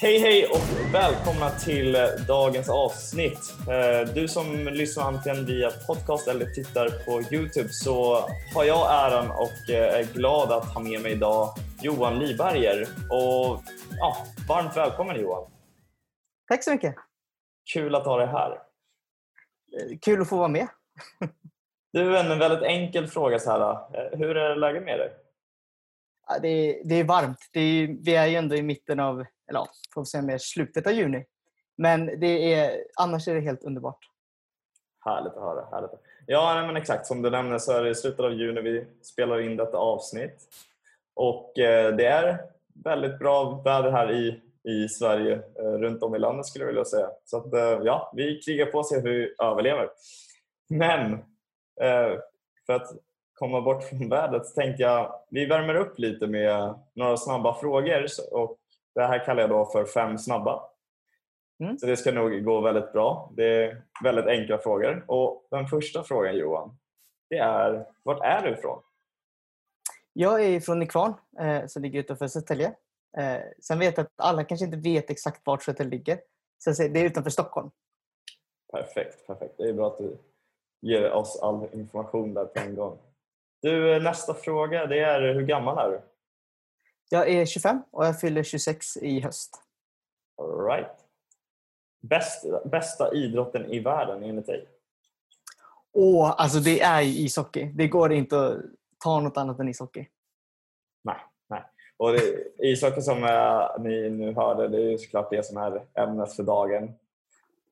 Hej hej och välkomna till eh, dagens avsnitt. Eh, du som lyssnar antingen via podcast eller tittar på Youtube så har jag äran och eh, är glad att ha med mig idag Johan Liberger. Och ja, varmt välkommen Johan. Tack så mycket. Kul att ha dig här. Eh, kul att få vara med. Du, en väldigt enkel fråga så här. Hur är läget med dig? Ja, det, är, det är varmt. Det är, vi är ju ändå i mitten av eller ja, får säga mer slutet av juni. Men det är, annars är det helt underbart. Härligt att höra. Härligt. Ja, men exakt. Som du nämnde så är det i slutet av juni vi spelar in detta avsnitt. Och eh, det är väldigt bra väder här i, i Sverige, eh, runt om i landet skulle jag vilja säga. Så att, eh, ja, vi krigar på och ser hur vi överlever. Men eh, för att komma bort från vädret så tänkte jag vi värmer upp lite med några snabba frågor och det här kallar jag då för fem snabba. Mm. Så det ska nog gå väldigt bra. Det är väldigt enkla frågor. Och Den första frågan Johan, det är vart är du ifrån? Jag är från Nykvarn som ligger utanför Södertälje. Eh, sen vet jag att alla kanske inte vet exakt vart Södertälje ligger. Så det är utanför Stockholm. Perfekt, perfekt. Det är bra att du ger oss all information där på en gång. Du, nästa fråga det är hur gammal är du? Jag är 25 och jag fyller 26 i höst. All right. Bästa, bästa idrotten i världen enligt dig? Åh, alltså det är ishockey. Det går inte att ta något annat än ishockey. Och det, ishockey som äh, ni nu hörde, det är såklart det som är ämnet för dagen.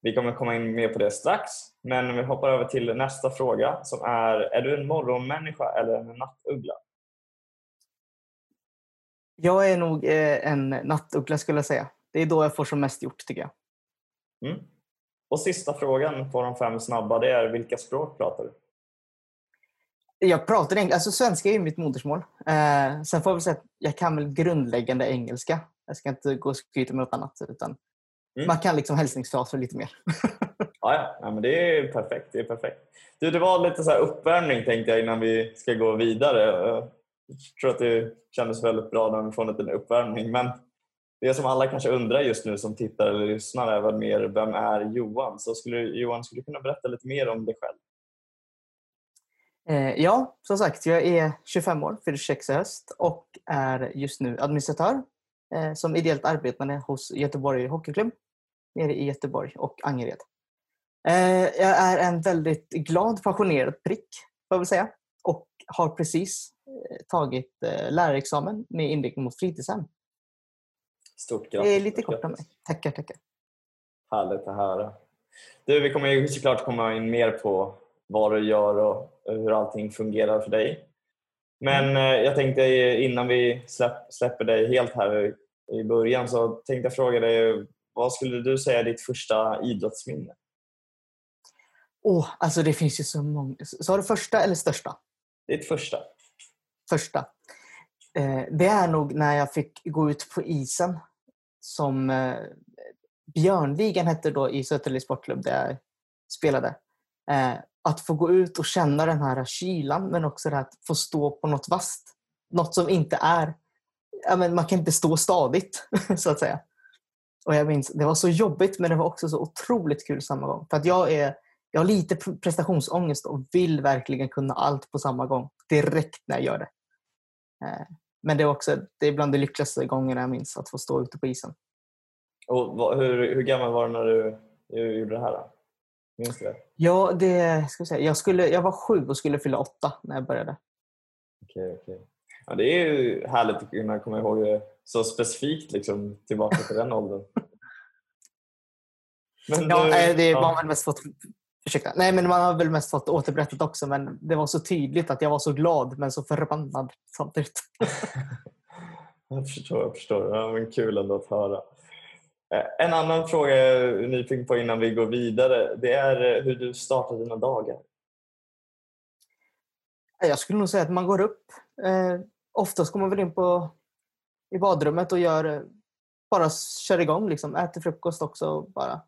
Vi kommer komma in mer på det strax, men vi hoppar över till nästa fråga som är, är du en morgonmänniska eller en nattuggla? Jag är nog eh, en nattuggla skulle jag säga. Det är då jag får som mest gjort tycker jag. Mm. Och sista frågan på de fem snabba det är vilka språk pratar du? Jag pratar engelska. Alltså svenska är ju mitt modersmål. Eh, sen får jag väl säga att jag kan väl grundläggande engelska. Jag ska inte gå och skryta med något annat. Utan mm. Man kan liksom hälsningsfraser lite mer. ja, ja. men det är perfekt. Det är perfekt. Du, det var lite så uppvärmning tänkte jag innan vi ska gå vidare. Jag tror att det kändes väldigt bra när vi får en liten uppvärmning. Men det som alla kanske undrar just nu som tittar eller lyssnar är väl mer vem är Johan? Så skulle, Johan, skulle du kunna berätta lite mer om dig själv? Eh, ja, som sagt, jag är 25 år, fyller 26 i höst och är just nu administratör eh, som ideellt arbetande hos Göteborg Hockeyklubb nere i Göteborg och Angered. Eh, jag är en väldigt glad, passionerad prick, får jag väl säga, och har precis tagit lärarexamen med inriktning mot fritidshem. Stort grattis! Det är lite kort om mig. Tackar, tackar. Härligt att höra. Du, vi kommer ju såklart komma in mer på vad du gör och hur allting fungerar för dig. Men mm. eh, jag tänkte innan vi släpp, släpper dig helt här i början så tänkte jag fråga dig vad skulle du säga är ditt första idrottsminne? Oh, alltså det finns ju så många. Sa du första eller största? Ditt första första. Eh, det är nog när jag fick gå ut på isen som eh, Björnligan hette då i Södertälje Sportklubb där jag spelade. Eh, att få gå ut och känna den här kylan men också det att få stå på något vasst. Något som inte är... Ja, men man kan inte stå stadigt så att säga. Och jag minns, Det var så jobbigt men det var också så otroligt kul samma gång. För att jag, är, jag har lite prestationsångest och vill verkligen kunna allt på samma gång. Direkt när jag gör det. Eh, men det är också det är bland de lyckligaste gångerna jag minns att få stå ute på isen. Och hur, hur gammal var du när du, du gjorde det här? Då? Minns du det? Ja, det ska jag, säga. Jag, skulle, jag var sju och skulle fylla åtta när jag började. Okej, okay, okay. ja, Det är ju härligt att kunna komma ihåg det så specifikt liksom, tillbaka till den åldern. Men ja, du, det ja. mest för att Ursäkta. Nej, men man har väl mest fått återberättat också, men det var så tydligt att jag var så glad men så förbannad samtidigt. jag förstår, jag förstår. Ja, men kul ändå att höra. Eh, en annan fråga jag är nyfiken på innan vi går vidare, det är eh, hur du startar dina dagar. Jag skulle nog säga att man går upp. Eh, oftast går man väl in på, i badrummet och gör bara kör igång, liksom, äter frukost också och bara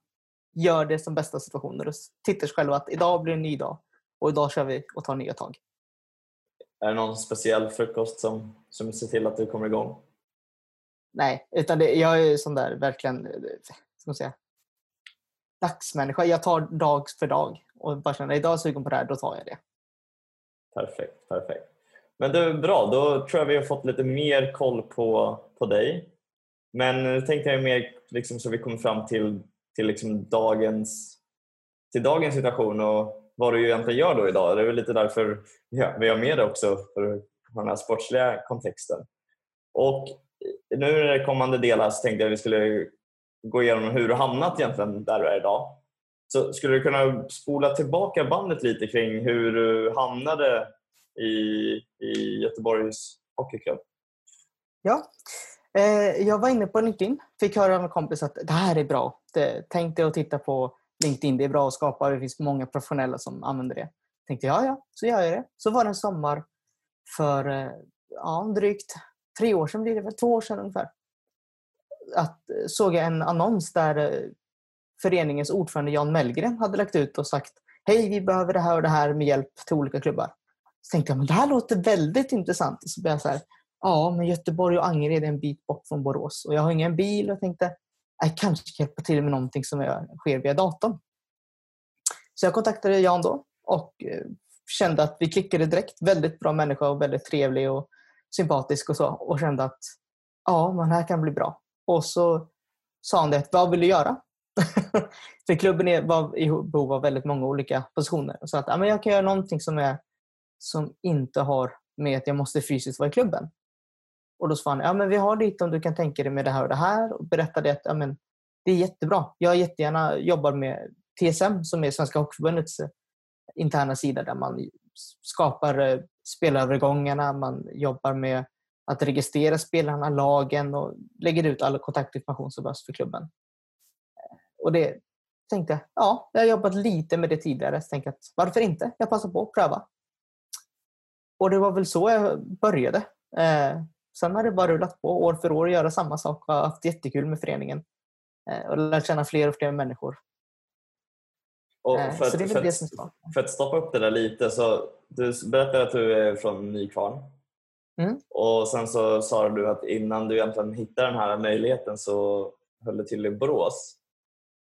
gör det som bästa situationer och tittar sig själva att idag blir en ny dag och idag kör vi och tar nya tag. Är det någon speciell frukost som, som ser till att du kommer igång? Nej, utan det, jag är sån där verkligen eh, ska man säga, dagsmänniska. Jag tar dag för dag och bara känner idag är jag sugen på det här, då tar jag det. Perfekt, perfekt. Men du, bra, då tror jag vi har fått lite mer koll på, på dig. Men nu tänkte jag mer liksom, så vi kommer fram till, till liksom dagens, till dagens situation och vad du egentligen gör då idag. Det är väl lite därför ja, vi har med dig också, för den här sportsliga kontexten. Och nu i det kommande delar så tänkte jag att vi skulle gå igenom hur du hamnat egentligen där du är idag. Så skulle du kunna spola tillbaka bandet lite kring hur du hamnade i, i Göteborgs Hockeyklubb? Ja, eh, jag var inne på LinkedIn. Fick höra av en kompis att det här är bra. Det, tänk dig att titta på LinkedIn. Det är bra att skapa. Det finns många professionella som använder det. Tänkte ja, ja, så gör jag det. Så var det en sommar för eh, ja, drygt tre år sedan, blir det väl, två år sedan ungefär. Att, eh, såg jag en annons där eh, föreningens ordförande Jan Mellgren hade lagt ut och sagt Hej, vi behöver det här och det här med hjälp till olika klubbar. Så tänkte jag, men det här låter väldigt intressant. Och så blev jag så här, ja, men Göteborg och Angered är en bit bort från Borås och jag har ingen bil och tänkte, jag kanske kan hjälpa till med någonting som sker via datorn. Så jag kontaktade Jan då och eh, kände att vi klickade direkt. Väldigt bra människa och väldigt trevlig och sympatisk och så. Och kände att ja, men här kan bli bra. Och så sa han det, vad vill du göra? För klubben var i behov av väldigt många olika positioner. Och sa att ja, men jag kan göra någonting som, är, som inte har med att jag måste fysiskt vara i klubben. Och då sa han, ja men vi har dit om du kan tänka dig med det här och det här. Och berättade att ja, men, det är jättebra. Jag jättegärna jobbar med TSM som är Svenska Hockeyförbundets interna sida där man skapar eh, spelövergångarna, man jobbar med att registrera spelarna, lagen och lägger ut all kontaktinformation som behövs för klubben. Och det tänkte jag, ja, jag har jobbat lite med det tidigare. Så tänkte att varför inte? Jag passar på att pröva. Och det var väl så jag började. Eh, sen har det bara rullat på år för år att göra samma sak och haft jättekul med föreningen. Eh, och lärt känna fler och fler människor. Och för, att, för, att, för att stoppa upp det där lite, så du berättade att du är från Nykvarn. Mm. Och sen så sa du att innan du egentligen hittade den här möjligheten så höll du till i Borås.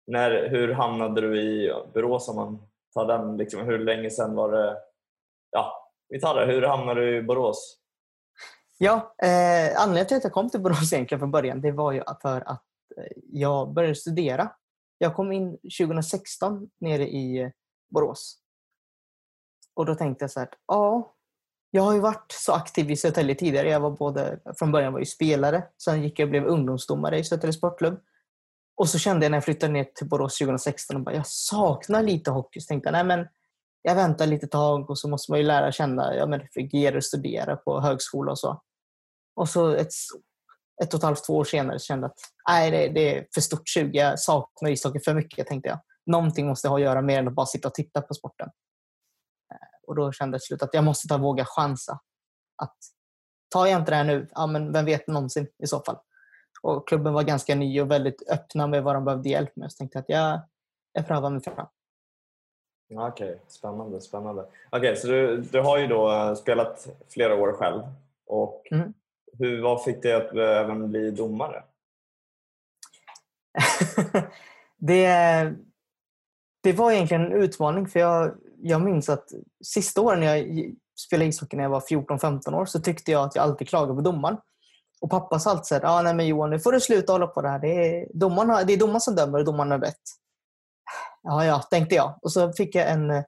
När, hur hamnade du i Borås om man tar den? Liksom, hur länge sedan var det? Ja, vi tar det. Hur hamnade du i Borås? Ja, eh, anledningen till att jag kom till Borås egentligen från början det var ju för att eh, jag började studera jag kom in 2016 nere i eh, Borås. Och då tänkte jag så här, ja, jag har ju varit så aktiv i Södertälje tidigare. Jag var både, från början var jag spelare, sen gick jag och blev ungdomsdomare i Södertälje Sportklubb. Och så kände jag när jag flyttade ner till Borås 2016 att jag saknar lite hockey. Så tänkte jag, nej men jag väntar lite tag och så måste man ju lära känna, ja men fungera och studera på högskola och så. Och så ett ett och ett halvt, två år senare kände att nej, det, det är för stort 20. Jag saknar ishockey för mycket, tänkte jag. Någonting måste jag ha att göra mer än att bara sitta och titta på sporten. Eh, och då kände jag till slut att jag måste ta våga chansa. Att tar jag inte det här nu, ja, men vem vet någonsin i så fall. Och klubben var ganska ny och väldigt öppna med vad de behövde hjälp med. Så tänkte jag att jag, jag prövar mig fram. Okej, okay. spännande. spännande. Okej, okay, så du, du har ju då eh, spelat flera år själv och mm. Hur, vad fick dig att eh, även bli domare? det, det var egentligen en utmaning för jag, jag minns att sista åren när jag spelade ishockey när jag var 14-15 år så tyckte jag att jag alltid klagade på domaren. Och pappa sa alltid att ah, nej men Johan, nu får du sluta hålla på det här. Det är domaren, det är domaren som dömer och domaren har rätt. Ja, ja, tänkte jag. Och så fick jag en, eh,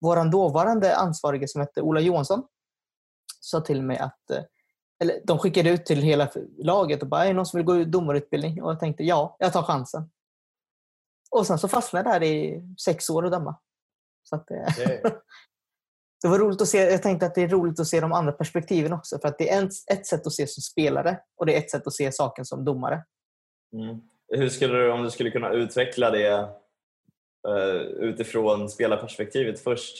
vår dåvarande ansvarige som hette Ola Johansson sa till mig att eh, eller de skickade ut till hela laget och bara, är det någon som vill gå domarutbildning? Och jag tänkte, ja, jag tar chansen. Och sen så fastnade jag där i sex år och döma. Så att, okay. det var roligt att se, jag tänkte att det är roligt att se de andra perspektiven också. För att det är ett sätt att se som spelare och det är ett sätt att se saken som domare. Mm. Hur skulle du, om du skulle kunna utveckla det uh, utifrån spelarperspektivet först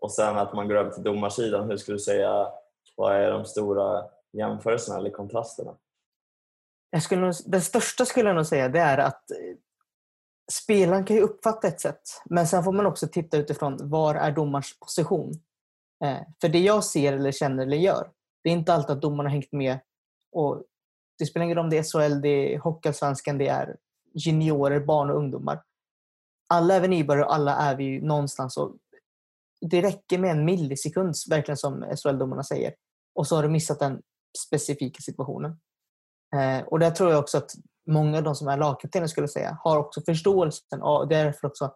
och sen att man går över till domarsidan, hur skulle du säga, vad är de stora jämförelserna eller kontrasterna? Jag skulle nog, det största skulle jag nog säga det är att eh, spelaren kan ju uppfatta ett sätt, men sen får man också titta utifrån var är domarens position. Eh, för det jag ser eller känner eller gör, det är inte alltid att domarna har hängt med. Och det spelar ingen roll om det är SHL, det är Hockeyallsvenskan, det är juniorer, barn och ungdomar. Alla är vi nybörjare och alla är vi ju någonstans. Och det räcker med en millisekund, verkligen som SHL-domarna säger. Och så har du missat den specifika situationen. Eh, och där tror jag också att många av de som är lagkaptener skulle säga har också förståelsen och därför också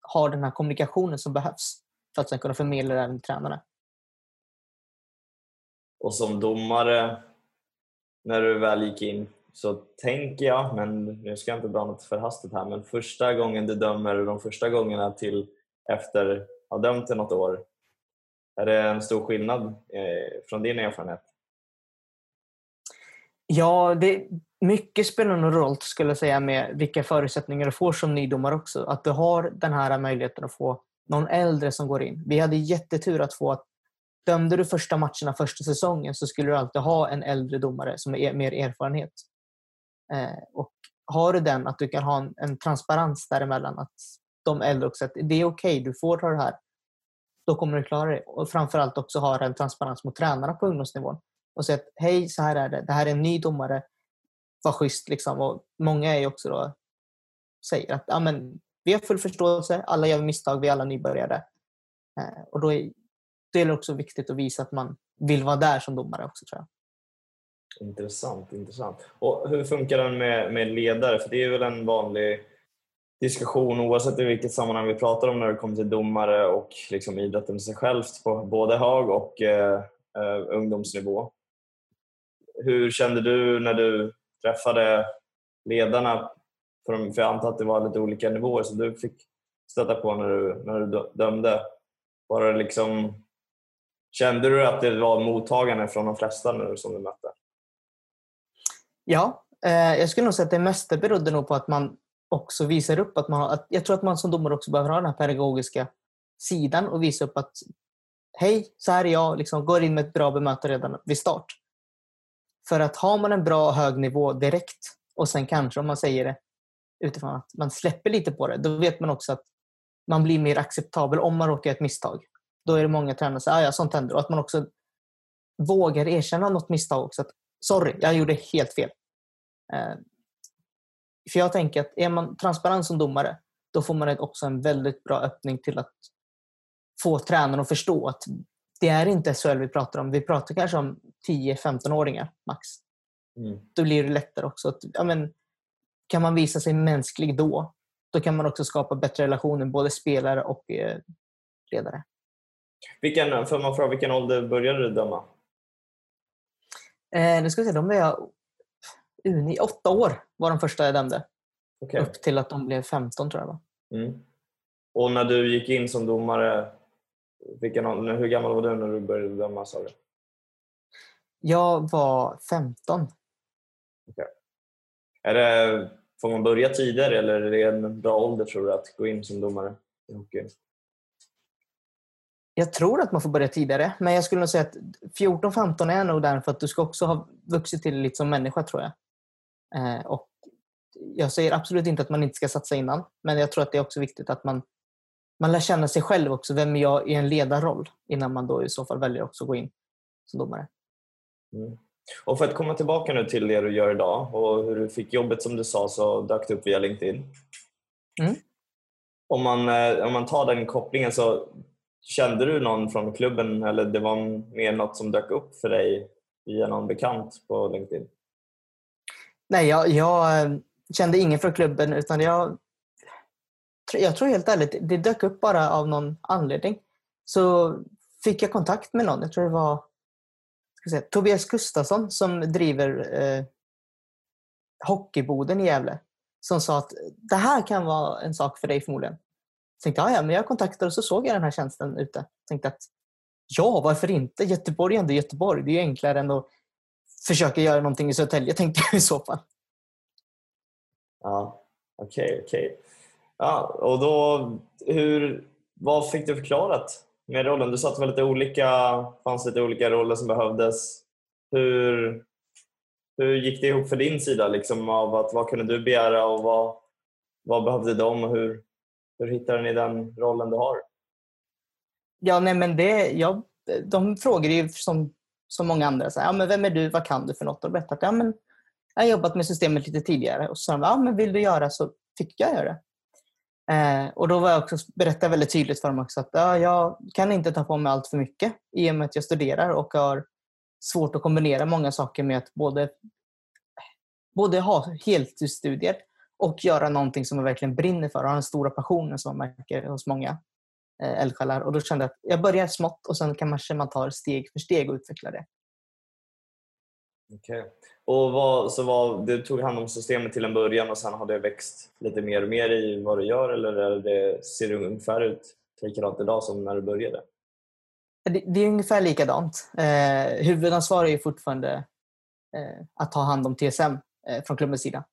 har den här kommunikationen som behövs för att sen kunna förmedla det även till tränarna. Och som domare, när du väl gick in, så tänker jag, men nu ska jag inte dra något för hastigt här, men första gången du dömer, de första gångerna till efter att ha dömt i något år, är det en stor skillnad eh, från din erfarenhet? Ja, det, mycket spelar nog roll skulle jag säga med vilka förutsättningar du får som nydomare också. Att du har den här möjligheten att få någon äldre som går in. Vi hade jättetur att få att dömde du första matcherna första säsongen så skulle du alltid ha en äldre domare som är mer erfarenhet. Eh, och har du den, att du kan ha en, en transparens däremellan. Att de äldre också att det är okej, okay, du får ta det här. Då kommer du klara det. Och framförallt också ha en transparens mot tränarna på ungdomsnivån. Och säga att hej, så här är det. Det här är en ny domare. Var schysst liksom. Och många är också då säger att ja, men, vi har full förståelse, alla gör misstag, vi är alla nybörjare. Eh, och då är det är också viktigt att visa att man vill vara där som domare också tror jag. Intressant, intressant. Och hur funkar den med, med ledare? För det är väl en vanlig diskussion oavsett i vilket sammanhang vi pratar om när det kommer till domare och liksom idrotten sig självt på både hög och eh, eh ungdomsnivå. Hur kände du när du träffade ledarna? För, för jag antar att det var lite olika nivåer som du fick stöta på när du, när du dömde. Var det liksom, kände du att det var mottagande från de flesta nu som du mötte? Ja, eh, jag skulle nog säga att det mesta berodde nog på att man också visar upp att man har, att jag tror att man som domare också behöver ha den här pedagogiska sidan och visa upp att hej, så här är jag, liksom, går in med ett bra bemötande redan vid start. För att har man en bra hög nivå direkt och sen kanske om man säger det utifrån att man släpper lite på det, då vet man också att man blir mer acceptabel om man råkar göra ett misstag. Då är det många tränare som säger ah, att sånt händer och att man också vågar erkänna något misstag också. Att, Sorry, jag gjorde helt fel. Eh, för jag tänker att är man transparent som domare, då får man också en väldigt bra öppning till att få tränaren att förstå att det är inte SHL vi pratar om. Vi pratar kanske om 10-15-åringar max. Mm. Då blir det lättare också. Att, ja, men, kan man visa sig mänsklig då, då kan man också skapa bättre relationer, både spelare och eh, ledare. Vilken, för man fråga, vilken ålder började du döma? Eh, nu ska vi se, de var jag uni, åtta år var de första jag dömde. Okay. Upp till att de blev 15 tror jag var. Mm. Och när du gick in som domare, vilken, hur gammal var du när du började döma? Du? Jag var 15. Okay. Är det, får man börja tidigare eller är det en bra ålder tror du att gå in som domare i hockey? Jag tror att man får börja tidigare, men jag skulle nog säga att 14-15 är nog där för att du ska också ha vuxit till lite som människa tror jag. Eh, och jag säger absolut inte att man inte ska satsa innan, men jag tror att det är också viktigt att man, man lär känna sig själv också. Vem är jag i en ledarroll? Innan man då i så fall väljer också att gå in som domare. Mm. Och för att komma tillbaka nu till det du gör idag och hur du fick jobbet som du sa så dök det upp via LinkedIn. Mm. Om, man, eh, om man tar den kopplingen så kände du någon från klubben eller det var mer något som dök upp för dig via någon bekant på LinkedIn? Nej, jag, jag eh, kände ingen från klubben utan jag, jag tror helt ärligt, det dök upp bara av någon anledning. Så fick jag kontakt med någon, jag tror det var säga, Tobias Gustafsson som driver eh, Hockeyboden i Gävle. Som sa att det här kan vara en sak för dig förmodligen. Jag tänkte ja, men jag kontaktade och så såg jag den här tjänsten ute. Jag tänkte att ja, varför inte? Göteborg är ändå Göteborg. Det är ju enklare än att försöka göra någonting i Södertälje, tänkte jag i så fall. Ja, okej, okay, okej. Okay. Ja, och då, hur, vad fick du förklarat med rollen? Du sa att det var lite olika, fanns lite olika roller som behövdes. Hur, hur gick det ihop för din sida? Liksom, av att, vad kunde du begära och vad, vad behövde de? Och hur, hur hittade ni den rollen du har? Ja, nej, men det, jag, de frågar ju som, som många andra. Så här, ja, men vem är du? Vad kan du för något? Och berättat ja, men jag har jobbat med systemet lite tidigare. Och så sa de, ja, men vill du göra så fick jag göra det. Eh, och då var jag också, berättade väldigt tydligt för dem också att ja, jag kan inte ta på mig allt för mycket i och med att jag studerar och har svårt att kombinera många saker med att både, både ha heltidsstudier och göra någonting som jag verkligen brinner för och har den stora passionen som man märker hos många eh, eldsjälar. Och då kände jag att jag börjar smått och sen kanske man tar steg för steg och utvecklar det. Okej. Okay. Och vad, så vad, du tog hand om systemet till en början och sen har det växt lite mer och mer i vad du gör eller är det, ser det ungefär ut likadant idag som när du började? Det, det är ungefär likadant. Eh, huvudansvar är fortfarande eh, att ta hand om TSM eh, från klubbens sida.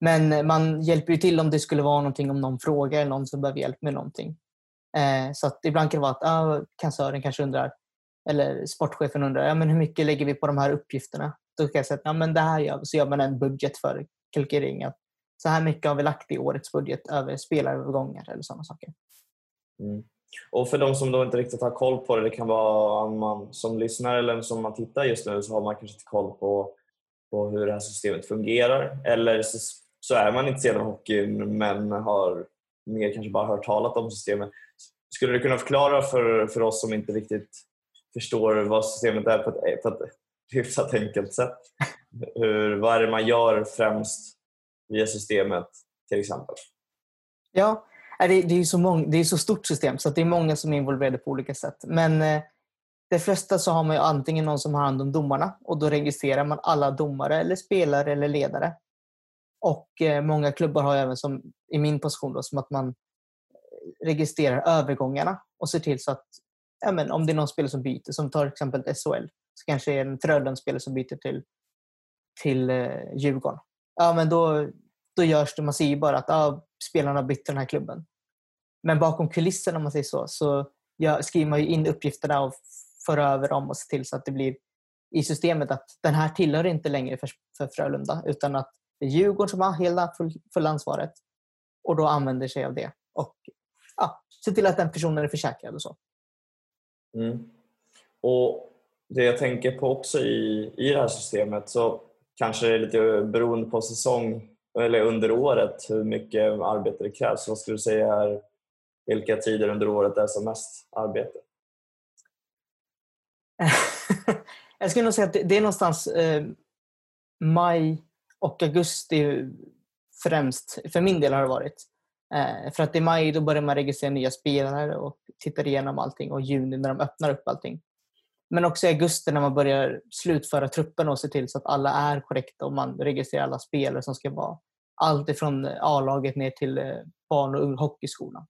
Men man hjälper ju till om det skulle vara någonting om någon frågar eller någon som behöver hjälp med någonting. Eh, så att ibland kan det vara att ah, kansören kanske undrar eller sportchefen undrar ja, men hur mycket lägger vi på de här uppgifterna. Då kan jag säga att ja, men det här gör, så gör man en budget för kalkylering. Att så här mycket har vi lagt i årets budget över spelarövergångar eller sådana saker. Mm. Och för de som då inte riktigt har koll på det, det kan vara man som lyssnar eller som man tittar just nu så har man kanske inte koll på, på hur det här systemet fungerar. Eller så, så är man intresserad av hockeyn men har mer kanske bara hört talat om systemet. Skulle du kunna förklara för, för oss som inte riktigt förstår vad systemet är på ett, på ett hyfsat enkelt sätt? Hur, vad är det man gör främst via systemet till exempel? Ja, äh, det, det är så många, det är så stort system så det är många som är involverade på olika sätt. Men eh, de flesta så har man antingen någon som har hand om domarna och då registrerar man alla domare eller spelare eller ledare. Och eh, många klubbar har även som i min position då, som att man registrerar övergångarna och ser till så att ja, men, om det är någon spelare som byter, som tar exempel SHL, så kanske det är en Frölundspelare som byter till, till eh, Djurgården. Ja, men då, då görs det, man ser ju bara att ah, spelarna har bytt till den här klubben. Men bakom kulisserna om man säger så, så jag, skriver man in uppgifterna och för över dem och ser till så att det blir i systemet att den här tillhör inte längre för, för Frölunda utan att det är Djurgården som har hela full, full ansvaret och då använder sig av det. Och ja, ser till att den personen är försäkrad och så. Mm. Och det jag tänker på också i, i det här systemet så kanske det är lite beroende på säsong eller under året hur mycket arbete det krävs. Vad skulle du säga är vilka tider under året det är som mest arbete? jag skulle nog säga att det är någonstans eh, maj och augusti främst. För min del har det varit. Eh, för att i maj då börjar man registrera nya spelare och tittar igenom allting och juni när de öppnar upp allting. Men också i augusti när man börjar slutföra truppen och se till så att alla är korrekta och man registrerar alla spelare som ska vara allt ifrån A-laget ner till eh, barn och hockeyskolan.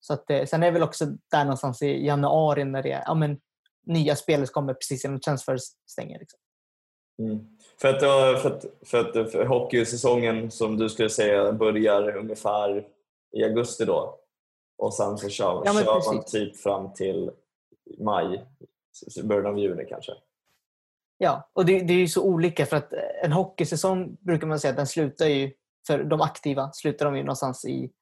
Så att, eh, sen är det väl också där någonstans i januari när det är ja, men, nya spelare som kommer precis innan transfers stänger. Liksom. Mm. För, att, för, att, för att för hockeysäsongen som du skulle säga börjar ungefär i augusti då och sen så kör, ja, kör man typ fram till maj, början av juni kanske. Ja, och det, det är ju så olika för att en hockeysäsong brukar man säga att den slutar ju, för de aktiva slutar de ju någonstans i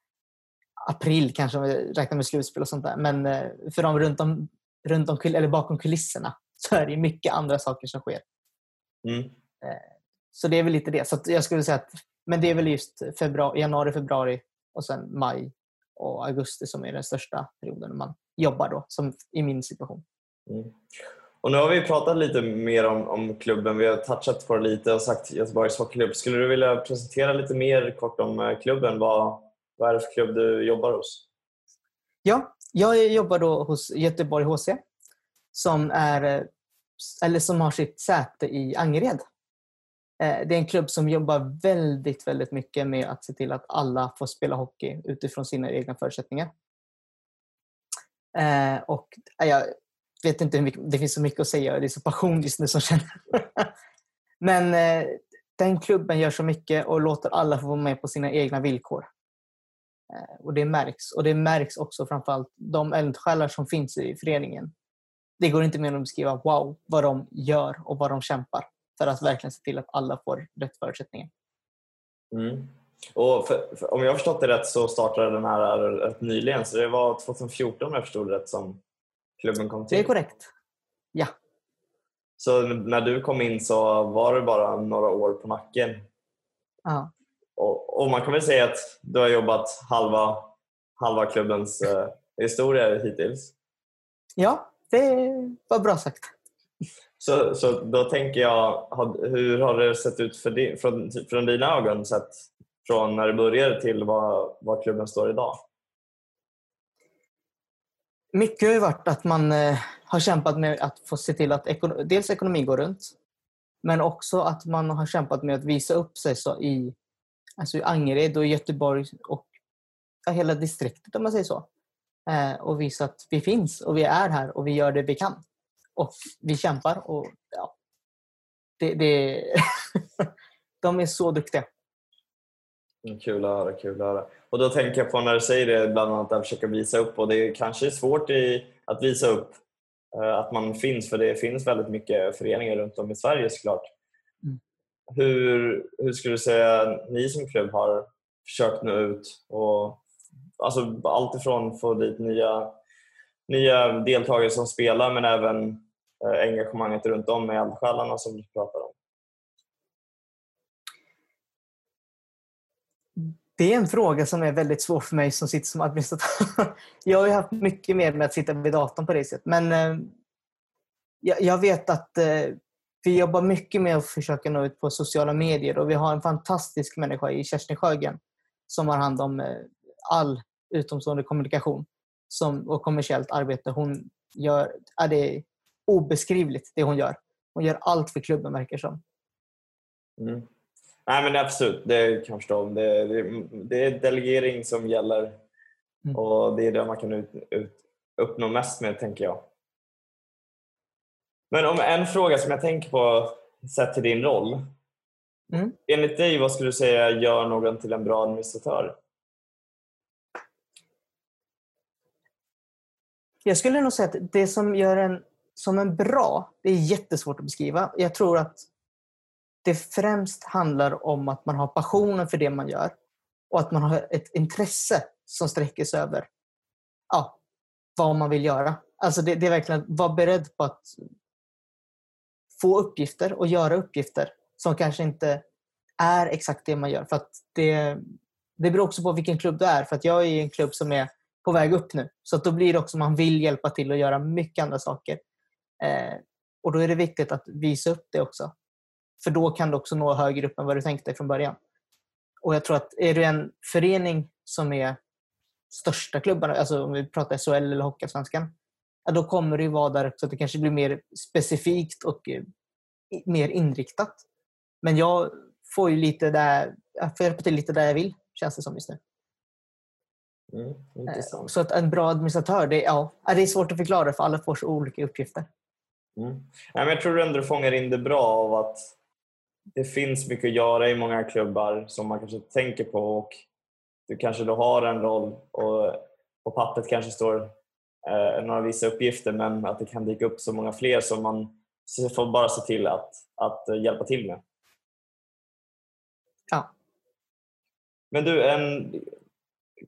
april kanske om vi räknar med slutspel och sånt där. Men eh, för de runt om, runt om eller bakom kulisserna så är det mycket andra saker som sker. Mm. Eh, så det är väl lite det. Så jag skulle säga att men det är väl just februari, januari, februari och sen maj och augusti som är den största perioden när man jobbar då, som i min situation. Mm. Och nu har vi pratat lite mer om, om klubben. Vi har touchat på det lite och sagt Göteborgs Hockeyklubb. Skulle du vilja presentera lite mer kort om eh, klubben? Vad, vad är det för klubb du jobbar hos? Ja, jag jobbar då hos Göteborg HC som, är, eh, eller som har sitt säte i Angered. Eh, det är en klubb som jobbar väldigt, väldigt mycket med att se till att alla får spela hockey utifrån sina egna förutsättningar. Eh, och eh, jag vet inte hur mycket, det finns så mycket att säga. Det är så passion just nu som känner. Men den klubben gör så mycket och låter alla få vara med på sina egna villkor. Och det märks. Och det märks också framförallt de eldsjälar som finns i föreningen. Det går inte mer än att beskriva wow, vad de gör och vad de kämpar för att verkligen se till att alla får rätt förutsättningar. Mm. Och för, för, om jag har förstått det rätt så startade den här rätt nyligen, så det var 2014 om jag förstod det rätt som klubben kom till? Det är korrekt. Ja. Så när du kom in så var det bara några år på nacken? Ja. Och, och man kan väl säga att du har jobbat halva, halva klubbens eh, historia hittills? Ja, det var bra sagt. Så, så då tänker jag, hur har det sett ut för din, från, från dina ögon sett från när det började till vad, vad klubben står idag? Mycket har ju varit att man eh, har kämpat med att få se till att ekon dels ekonomin går runt men också att man har kämpat med att visa upp sig så i, alltså i Angered och Göteborg och hela distriktet om man säger så. Eh, och visa att vi finns och vi är här och vi gör det vi kan. Och vi kämpar och ja, det, det de är så duktiga. Kul att höra, kul att höra. Och då tänker jag på när du säger det, bland annat att försöka visa upp och det kanske är svårt i, att visa upp uh, att man finns för det finns väldigt mycket föreningar runt om i Sverige såklart. Mm. Hur, hur skulle du säga ni som klubb har försökt nå ut? Och, alltså, allt ifrån få dit nya, nya deltagare som spelar men även Eh, engagemanget runt om med eldsjälarna som du pratar om. Det är en fråga som är väldigt svår för mig som sitter som administratör. Jag har haft mycket mer med att sitta vid datorn på det sättet. Men eh, jag vet att eh, vi jobbar mycket med att försöka nå ut på sociala medier och vi har en fantastisk människa i Kerstin Sjögren som har hand om all utomstående kommunikation som, och kommersiellt arbete. Hon gör, är det obeskrivligt det hon gör. Hon gör allt för klubben verkar som. Mm. Nej men absolut, det kan jag förstå. Det, det, det är delegering som gäller mm. och det är det man kan ut, ut, uppnå mest med tänker jag. Men om en fråga som jag tänker på sett till din roll. Mm. Enligt dig, vad skulle du säga gör någon till en bra administratör? Jag skulle nog säga att det som gör en som en bra, det är jättesvårt att beskriva. Jag tror att det främst handlar om att man har passionen för det man gör och att man har ett intresse som sträcker sig över ja, vad man vill göra. Alltså det, det är verkligen att vara beredd på att få uppgifter och göra uppgifter som kanske inte är exakt det man gör. För att det, det beror också på vilken klubb du är. För att jag är i en klubb som är på väg upp nu. Så att då blir det också att man vill hjälpa till och göra mycket andra saker. Eh, och då är det viktigt att visa upp det också. För då kan du också nå högre upp än vad du tänkte dig från början. Och jag tror att är du en förening som är största klubben, alltså om vi pratar SHL eller Hockeyallsvenskan, ja, då kommer det ju vara där så att det kanske blir mer specifikt och eh, mer inriktat. Men jag får ju lite där, jag får hjälpa till lite där jag vill, känns det som just nu. Mm, eh, så att en bra administratör, det, ja, det är svårt att förklara för alla får så olika uppgifter. Mm. jag tror ändå du fångar in det bra av att det finns mycket att göra i många klubbar som man kanske tänker på och du kanske då har en roll och på pappret kanske står eh, några vissa uppgifter men att det kan dyka upp så många fler som man får bara se till att, att eh, hjälpa till med. Ja. Men du, en,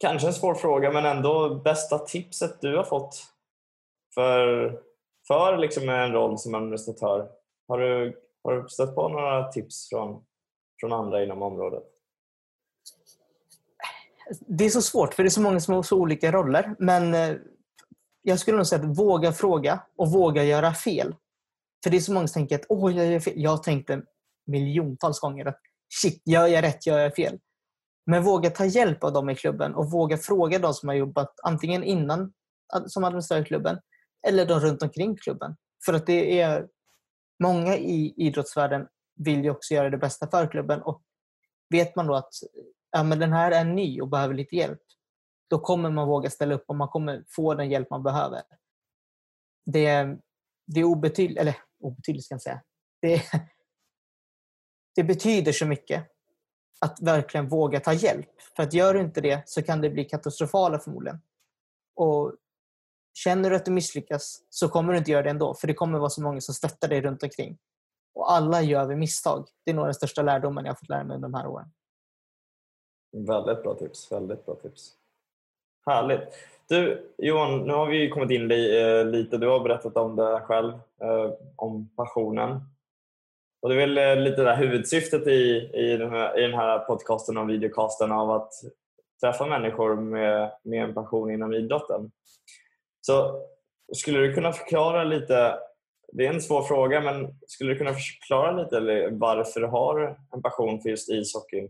kanske en svår fråga men ändå bästa tipset du har fått för, för liksom en roll som administratör? Har du har du stött på några tips från, från andra inom området? Det är så svårt för det är så många som har så olika roller. Men eh, jag skulle nog säga att våga fråga och våga göra fel. För det är så många som tänker att Åh, jag gör fel. Jag tänkte miljontals gånger att shit, gör jag rätt, gör jag fel? Men våga ta hjälp av dem i klubben och våga fråga de som har jobbat antingen innan som administratör i klubben eller de runt omkring klubben. För att det är många i idrottsvärlden vill ju också göra det bästa för klubben och vet man då att ja, men den här är ny och behöver lite hjälp, då kommer man våga ställa upp och man kommer få den hjälp man behöver. Det, det är obetydligt, eller obetydligt ska jag säga. Det, det betyder så mycket att verkligen våga ta hjälp. För att gör du inte det så kan det bli katastrofala förmodligen. Och Känner du att du misslyckas så kommer du inte göra det ändå. För det kommer vara så många som stöttar dig runt omkring. Och alla gör vi misstag. Det är nog den största lärdomen jag har fått lära mig under de här åren. Väldigt bra tips. Väldigt bra tips. Härligt. Du Johan, nu har vi kommit in eh, lite. Du har berättat om det själv, eh, om passionen. Och det är väl eh, lite det huvudsyftet i, i, den här, i den här podcasten och videocasten av att träffa människor med, med en passion inom idrotten. Så skulle du kunna förklara lite, det är en svår fråga, men skulle du kunna förklara lite varför du har en passion för just ishockey?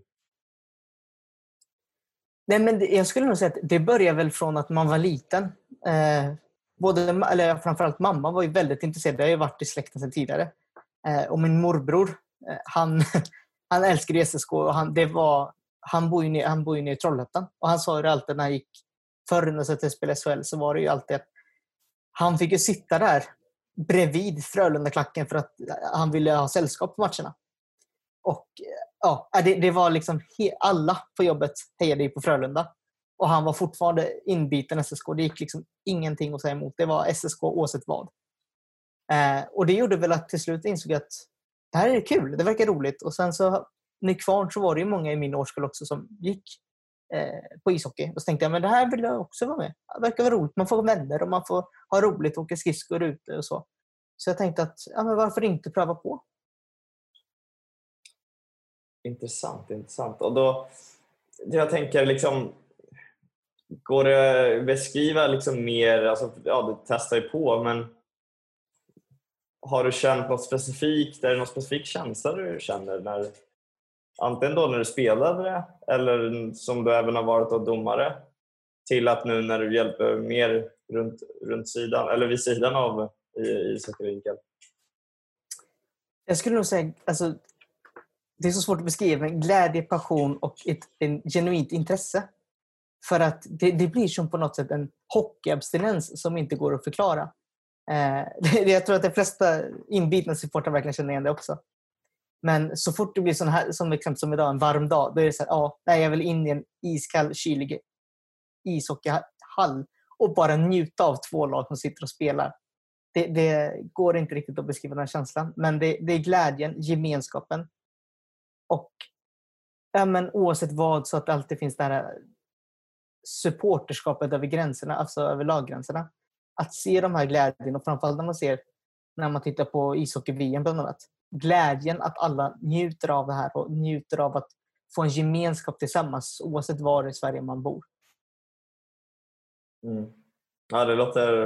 Nej, men jag skulle nog säga att det börjar väl från att man var liten. Eh, både, eller framförallt mamma var ju väldigt intresserad. Det har ju varit i släkten sedan tidigare. Eh, och min morbror, eh, han, han älskade SSK och han, det var, han bor ju nere, han bor ju nere i Trollhättan. Och han sa ju alltid när han gick förr när jag spelade SHL så var det ju alltid att han fick ju sitta där bredvid Frölunda-klacken för att han ville ha sällskap på matcherna. Och ja, äh, det, det var liksom alla på jobbet hejade ju på Frölunda. Och han var fortfarande inbiten SSK. Det gick liksom ingenting att säga emot. Det var SSK oavsett vad. Eh, och det gjorde väl att till slut insåg att det här är kul. Det verkar roligt. Och sen så Nykvarn så var det ju många i min årskull också som gick Eh, på ishockey. Och så tänkte jag men det här vill jag också vara med. Det verkar vara roligt. Man får vänner och man får ha roligt och åka skridskor ute och så. Så jag tänkte att ja, men varför inte pröva på? Intressant, intressant. Och då, jag tänker liksom, går det att beskriva liksom mer, alltså, ja du testar ju på, men har du känt något specifikt, är det någon specifik känsla du känner när, antingen då när du spelade det eller som du även har varit då domare till att nu när du hjälper mer runt, runt sidan, eller vid sidan av ishockeyrinken? Jag skulle nog säga, alltså, det är så svårt att beskriva, men glädje, passion och ett en genuint intresse. För att det, det, blir som på något sätt en hockeyabstinens som inte går att förklara. Eh, jag tror att de flesta inbitna supportrar verkligen känner igen det också. Men så fort det blir sån här, som, exempel, som idag, en varm dag, då är det så här, ja, nej, jag vill in i en iskall, kylig ishockeyhall och bara njuta av två lag som sitter och spelar. Det, det går inte riktigt att beskriva den känslan, men det, det är glädjen, gemenskapen och ja, men oavsett vad så att det alltid finns det här eh, supporterskapet över gränserna, alltså över laggränserna. Att se de här glädjen och framförallt när man ser när man tittar på ishockey-VM bland annat. Glädjen att alla njuter av det här och njuter av att få en gemenskap tillsammans oavsett var i Sverige man bor. Mm. Ja, det låter,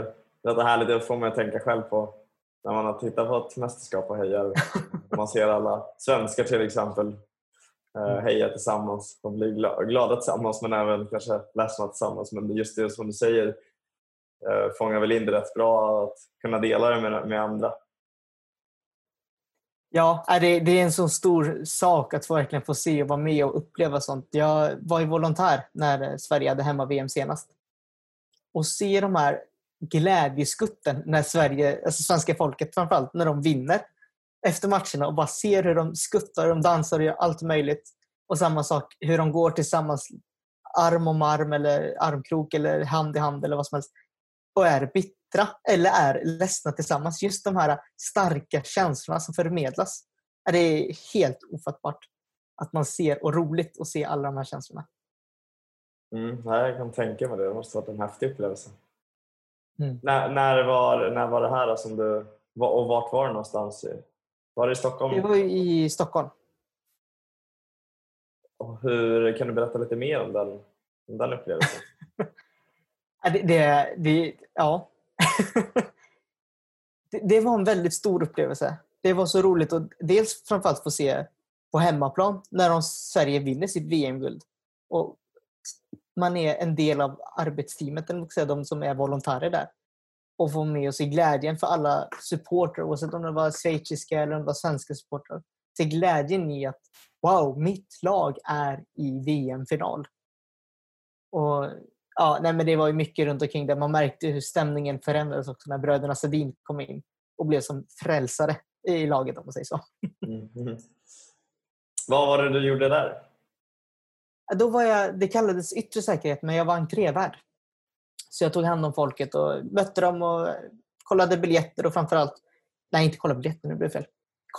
det låter härligt. Det får mig att tänka själv på när man har tittat på ett mästerskap och hejar. man ser alla svenskar till exempel eh, mm. heja tillsammans och bli glada tillsammans men även kanske ledsna tillsammans. Men just det som du säger eh, fångar väl in det rätt bra att kunna dela det med, med andra. Ja, äh, det, det är en så stor sak att verkligen få se och vara med och uppleva sånt. Jag var ju volontär när Sverige hade hemma-VM senast. Och se de här glädjeskutten när Sverige, alltså svenska folket framförallt, när de vinner efter matcherna och bara ser hur de skuttar, de dansar och gör allt möjligt. Och samma sak hur de går tillsammans arm om arm eller armkrok eller hand i hand eller vad som helst och är bittra eller är ledsna tillsammans. Just de här starka känslorna som förmedlas. Det är helt ofattbart att man ser och roligt att se alla de här känslorna. Mm, jag kan tänka mig det. Det måste ha varit en häftig upplevelse. Mm. När, när, var, när var det här som du, och vart var det någonstans? Var det i Stockholm? Det var i Stockholm. Och hur, kan du berätta lite mer om den, om den upplevelsen? det, det, det, ja det, det, var en väldigt stor upplevelse. Det var så roligt att dels framförallt få se på hemmaplan när de, Sverige vinner sitt VM-guld. Och man är en del av arbetsteamet, de som är volontärer där. Och få med och se glädjen för alla supportrar, oavsett om det var schweiziska eller om det var svenska supportrar. Se glädjen i att wow, mitt lag är i VM-final. Och ja, nej, men Det var ju mycket runt omkring det. Man märkte hur stämningen förändrades också när bröderna Sedin kom in och blev som frälsare i laget om man säger så. Mm. Mm. Vad var det du gjorde där? Då var jag, det kallades yttre säkerhet, men jag var entrévärd. Så jag tog hand om folket och mötte dem och kollade biljetter och framförallt... Nej, inte kolla biljetter, nu blev det fel.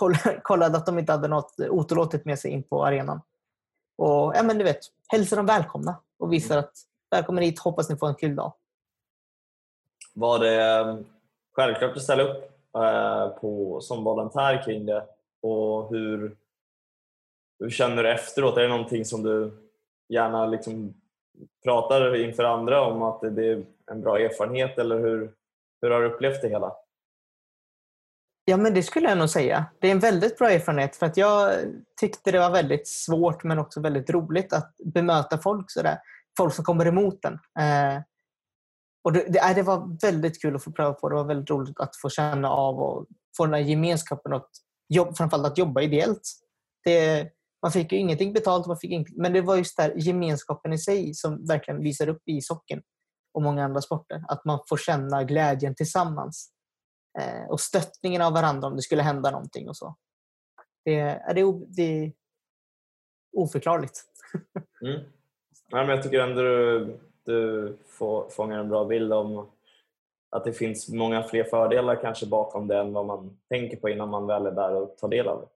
kollade att de inte hade något otillåtet med sig in på arenan. Och ja, men du vet, hälsar dem välkomna och visar att välkommen hit, hoppas ni får en kul dag. Var det eh, självklart att ställa upp eh, på, som volontär kring det? Och hur, hur känner du efteråt? Är det någonting som du gärna liksom pratar inför andra om att det är en bra erfarenhet eller hur, hur har du upplevt det hela? Ja, men det skulle jag nog säga. Det är en väldigt bra erfarenhet för att jag tyckte det var väldigt svårt men också väldigt roligt att bemöta folk sådär. Folk som kommer emot en. Eh, och det, det, det, var väldigt kul att få pröva på. Det var väldigt roligt att få känna av och få den här gemenskapen och jobb, framförallt att jobba ideellt. Det, man fick ju ingenting betalt, man fick ingenting, men det var just där gemenskapen i sig som verkligen visar upp i socken och många andra sporter. Att man får känna glädjen tillsammans. Eh, och stöttningen av varandra om det skulle hända någonting och så. Det, är det, det är oförklarligt. mm men jag tycker ändå du, du får, fångar en bra bild om att det finns många fler fördelar kanske bakom det än vad man tänker på innan man väl är där och tar del av det.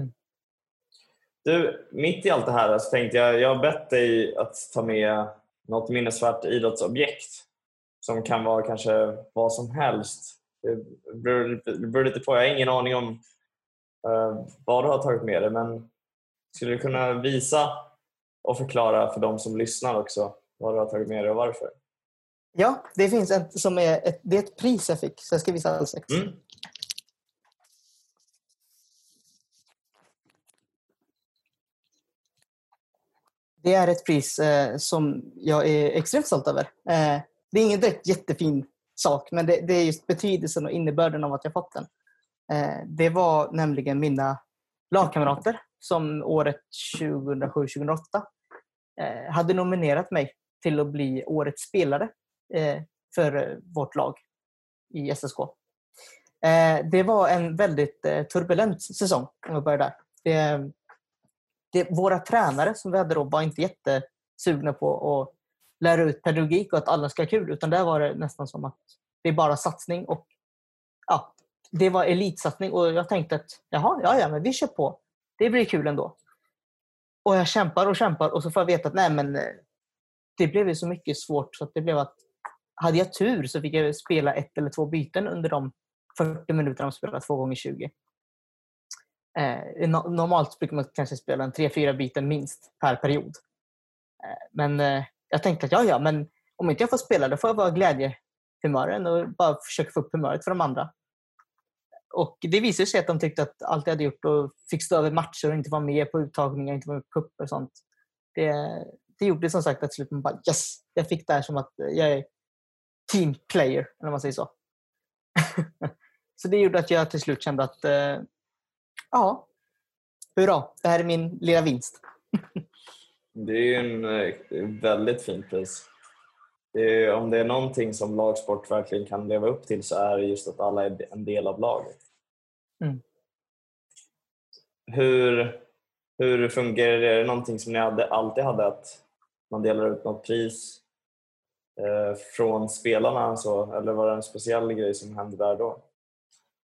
Mm. Du, mitt i allt det här så tänkte jag, jag har bett dig att ta med något minnesvärt idrottsobjekt som kan vara kanske vad som helst. Det beror, lite på, jag har ingen aning om uh, vad du har tagit med dig men skulle du kunna visa och förklara för de som lyssnar också vad du har tagit med dig och varför? Ja, det finns ett som är ett, det är ett pris jag fick så jag ska visa alldeles mm. Det är ett pris eh, som jag är extremt stolt över. Eh, det är ingen direkt jättefin sak, men det, det, är just betydelsen och innebörden av att jag fått den. Eh, det var nämligen mina lagkamrater som året 2007-2008 eh, Eh, hade nominerat mig till att bli årets spelare eh, för eh, vårt lag i SSK. Det var en väldigt turbulent säsong om jag börjar där. Det, det, våra tränare som vi hade då var inte jättesugna på att lära ut pedagogik och att alla ska ha kul. Utan där var det nästan som att det är bara satsning. och ja, Det var elitsatsning och jag tänkte att jaha, ja, ja, men vi kör på. Det blir kul ändå. Och jag kämpar och kämpar och så får jag veta att nej, men eh, det blev så mycket svårt så att det blev att hade jag tur så fick jag spela ett eller två byten under de 40 minuterna de spelade två gånger 20. Eh, normalt brukar man kanske spela en 3-4 byten minst per period. Eh, men eh, jag tänkte att ja, ja, men om inte jag får spela då får jag vara glädjehumören och bara försöka få upp humöret för de andra. Och Det visade sig att de tyckte att allt jag hade gjort och fick stå över matcher och inte vara med på uttagningar, inte vara med på cuper och sånt. Det, det gjorde som sagt att slut man bara yes, jag fick det här som att jag är team player, eller man säger så. så det gjorde att jag till slut kände att eh, ja, hurra, det här är min lilla vinst. det är en eh, väldigt fin pris. Det är, om det är någonting som lagsport verkligen kan leva upp till så är det just att alla är en del av laget. Mm. Hur, hur fungerar det? Är det någonting som ni hade, alltid hade att man delar ut något pris eh, från spelarna så, eller var det en speciell grej som hände där då?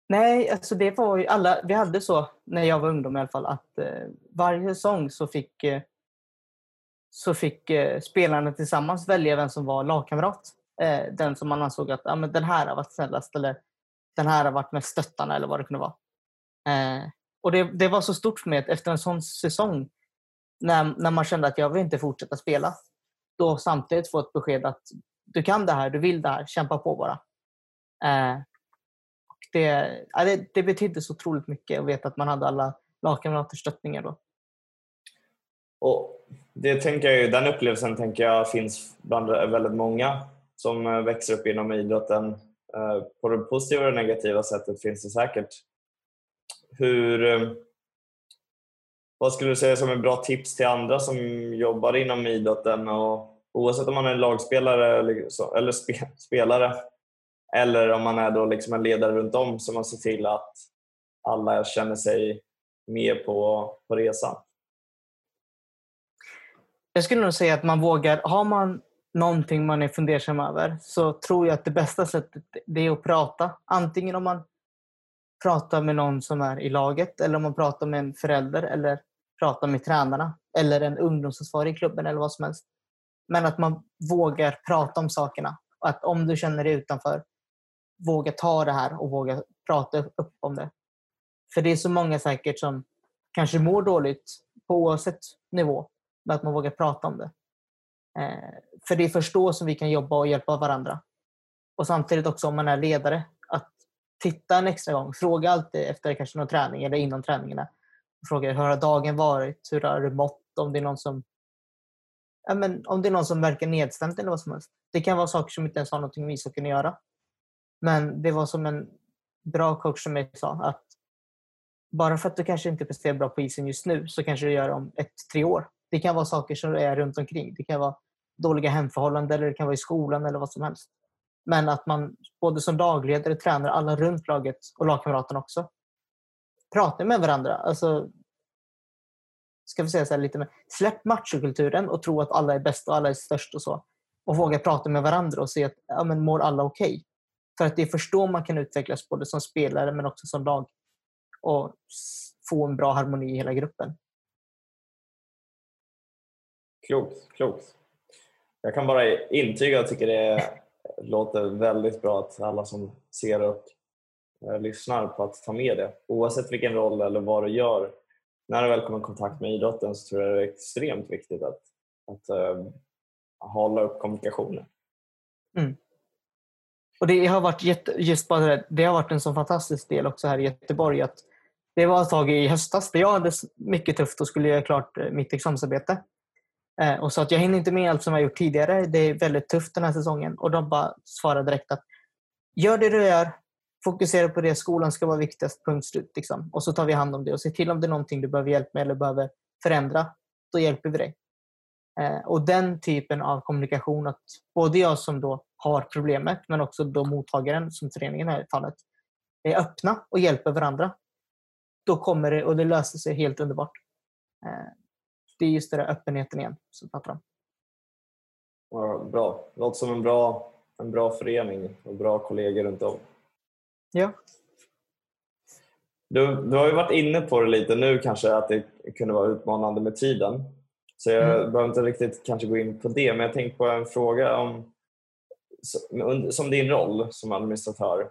Nej, alltså det var ju alla, vi hade så när jag var ungdom i alla fall att eh, varje säsong så fick, eh, så fick eh, spelarna tillsammans välja vem som var lagkamrat. Eh, den som man ansåg att ah, men den här har varit snällast eller den här har varit mest stöttande eller vad det kunde vara. Eh, och det, det var så stort för mig att efter en sån säsong när, när man kände att jag vill inte fortsätta spela då samtidigt få ett besked att du kan det här, du vill det här, kämpa på bara. Eh, det, ja, det, det betydde så otroligt mycket att veta att man hade alla lagkamraters stöttningar då. Och det tänker jag, den upplevelsen tänker jag finns bland väldigt många som eh, växer upp inom idrotten. Eh, på det positiva och negativa sättet finns det säkert. Hur, eh, vad skulle du säga som är bra tips till andra som jobbar inom idrotten? Och oavsett om man är lagspelare eller spelare eller om man är då liksom en ledare runt om så man ser till att alla känner sig med på, på resan. Jag skulle nog säga att man vågar, har man någonting man är fundersam över så tror jag att det bästa sättet det är att prata. Antingen om man pratar med någon som är i laget eller om man pratar med en förälder eller pratar med tränarna eller en ungdomsansvarig i klubben eller vad som helst. Men att man vågar prata om sakerna. Att om du känner dig utanför, våga ta det här och våga prata upp om det. För det är så många säkert som kanske mår dåligt på oavsett nivå, att man vågar prata om det. Eh, för det är först då som vi kan jobba och hjälpa varandra. Och samtidigt också om man är ledare, att titta en extra gång. Fråga alltid efter kanske någon träning eller innan träningarna. Fråga hur har dagen varit? Hur har du mått? Om det är någon som ja, men om det är någon som verkar nedstämd eller vad som helst. Det kan vara saker som inte ens har någonting med ishockeyn att göra. Men det var som en bra coach som jag sa att bara för att du kanske inte presterar bra på isen just nu så kanske du gör det om ett, tre år. Det kan vara saker som är runt omkring. Det kan vara dåliga hemförhållanden eller det kan vara i skolan eller vad som helst. Men att man både som lagledare, tränare, alla runt laget och lagkamraterna också pratar med varandra. Alltså, ska vi säga så lite mer, släpp machokulturen och tro att alla är bäst och alla är störst och så. Och våga prata med varandra och se att ja, men mår alla okej? Okay? För att det är först då man kan utvecklas både som spelare men också som lag och få en bra harmoni i hela gruppen. Klokt, klokt. Jag kan bara intyga att jag tycker det låter väldigt bra att alla som ser och eh, lyssnar på att ta med det. Oavsett vilken roll eller vad du gör. När du väl kommer i kontakt med idrotten så tror jag det är extremt viktigt att, att uh, hålla upp kommunikationen. Mm. Och det har varit jätte, just bara det, det, har varit en så fantastisk del också här i Göteborg att det var ett tag i höstas där jag hade mycket tufft och skulle göra klart eh, mitt examensarbete. Eh, och sa att jag hinner inte med allt som jag gjort tidigare. Det är väldigt tufft den här säsongen. Och de bara svarade direkt att gör det du gör, fokusera på det, skolan ska vara viktigast, punkt slut. Liksom. Och så tar vi hand om det och se till om det är någonting du behöver hjälp med eller behöver förändra. Då hjälper vi dig. Eh, och den typen av kommunikation, att både jag som då har problemet men också då mottagaren, som föreningen är i fallet, är öppna och hjälper varandra. Då kommer det och det löser sig helt underbart. Eh, det är just den där öppenheten igen som pratar om. Ja, bra. Det låter som en bra, en bra förening och bra kollegor runt om. Ja. Du, du har ju varit inne på det lite nu kanske att det kunde vara utmanande med tiden. Så jag mm. behöver inte riktigt kanske gå in på det, men jag tänkte på en fråga om som din roll som administratör.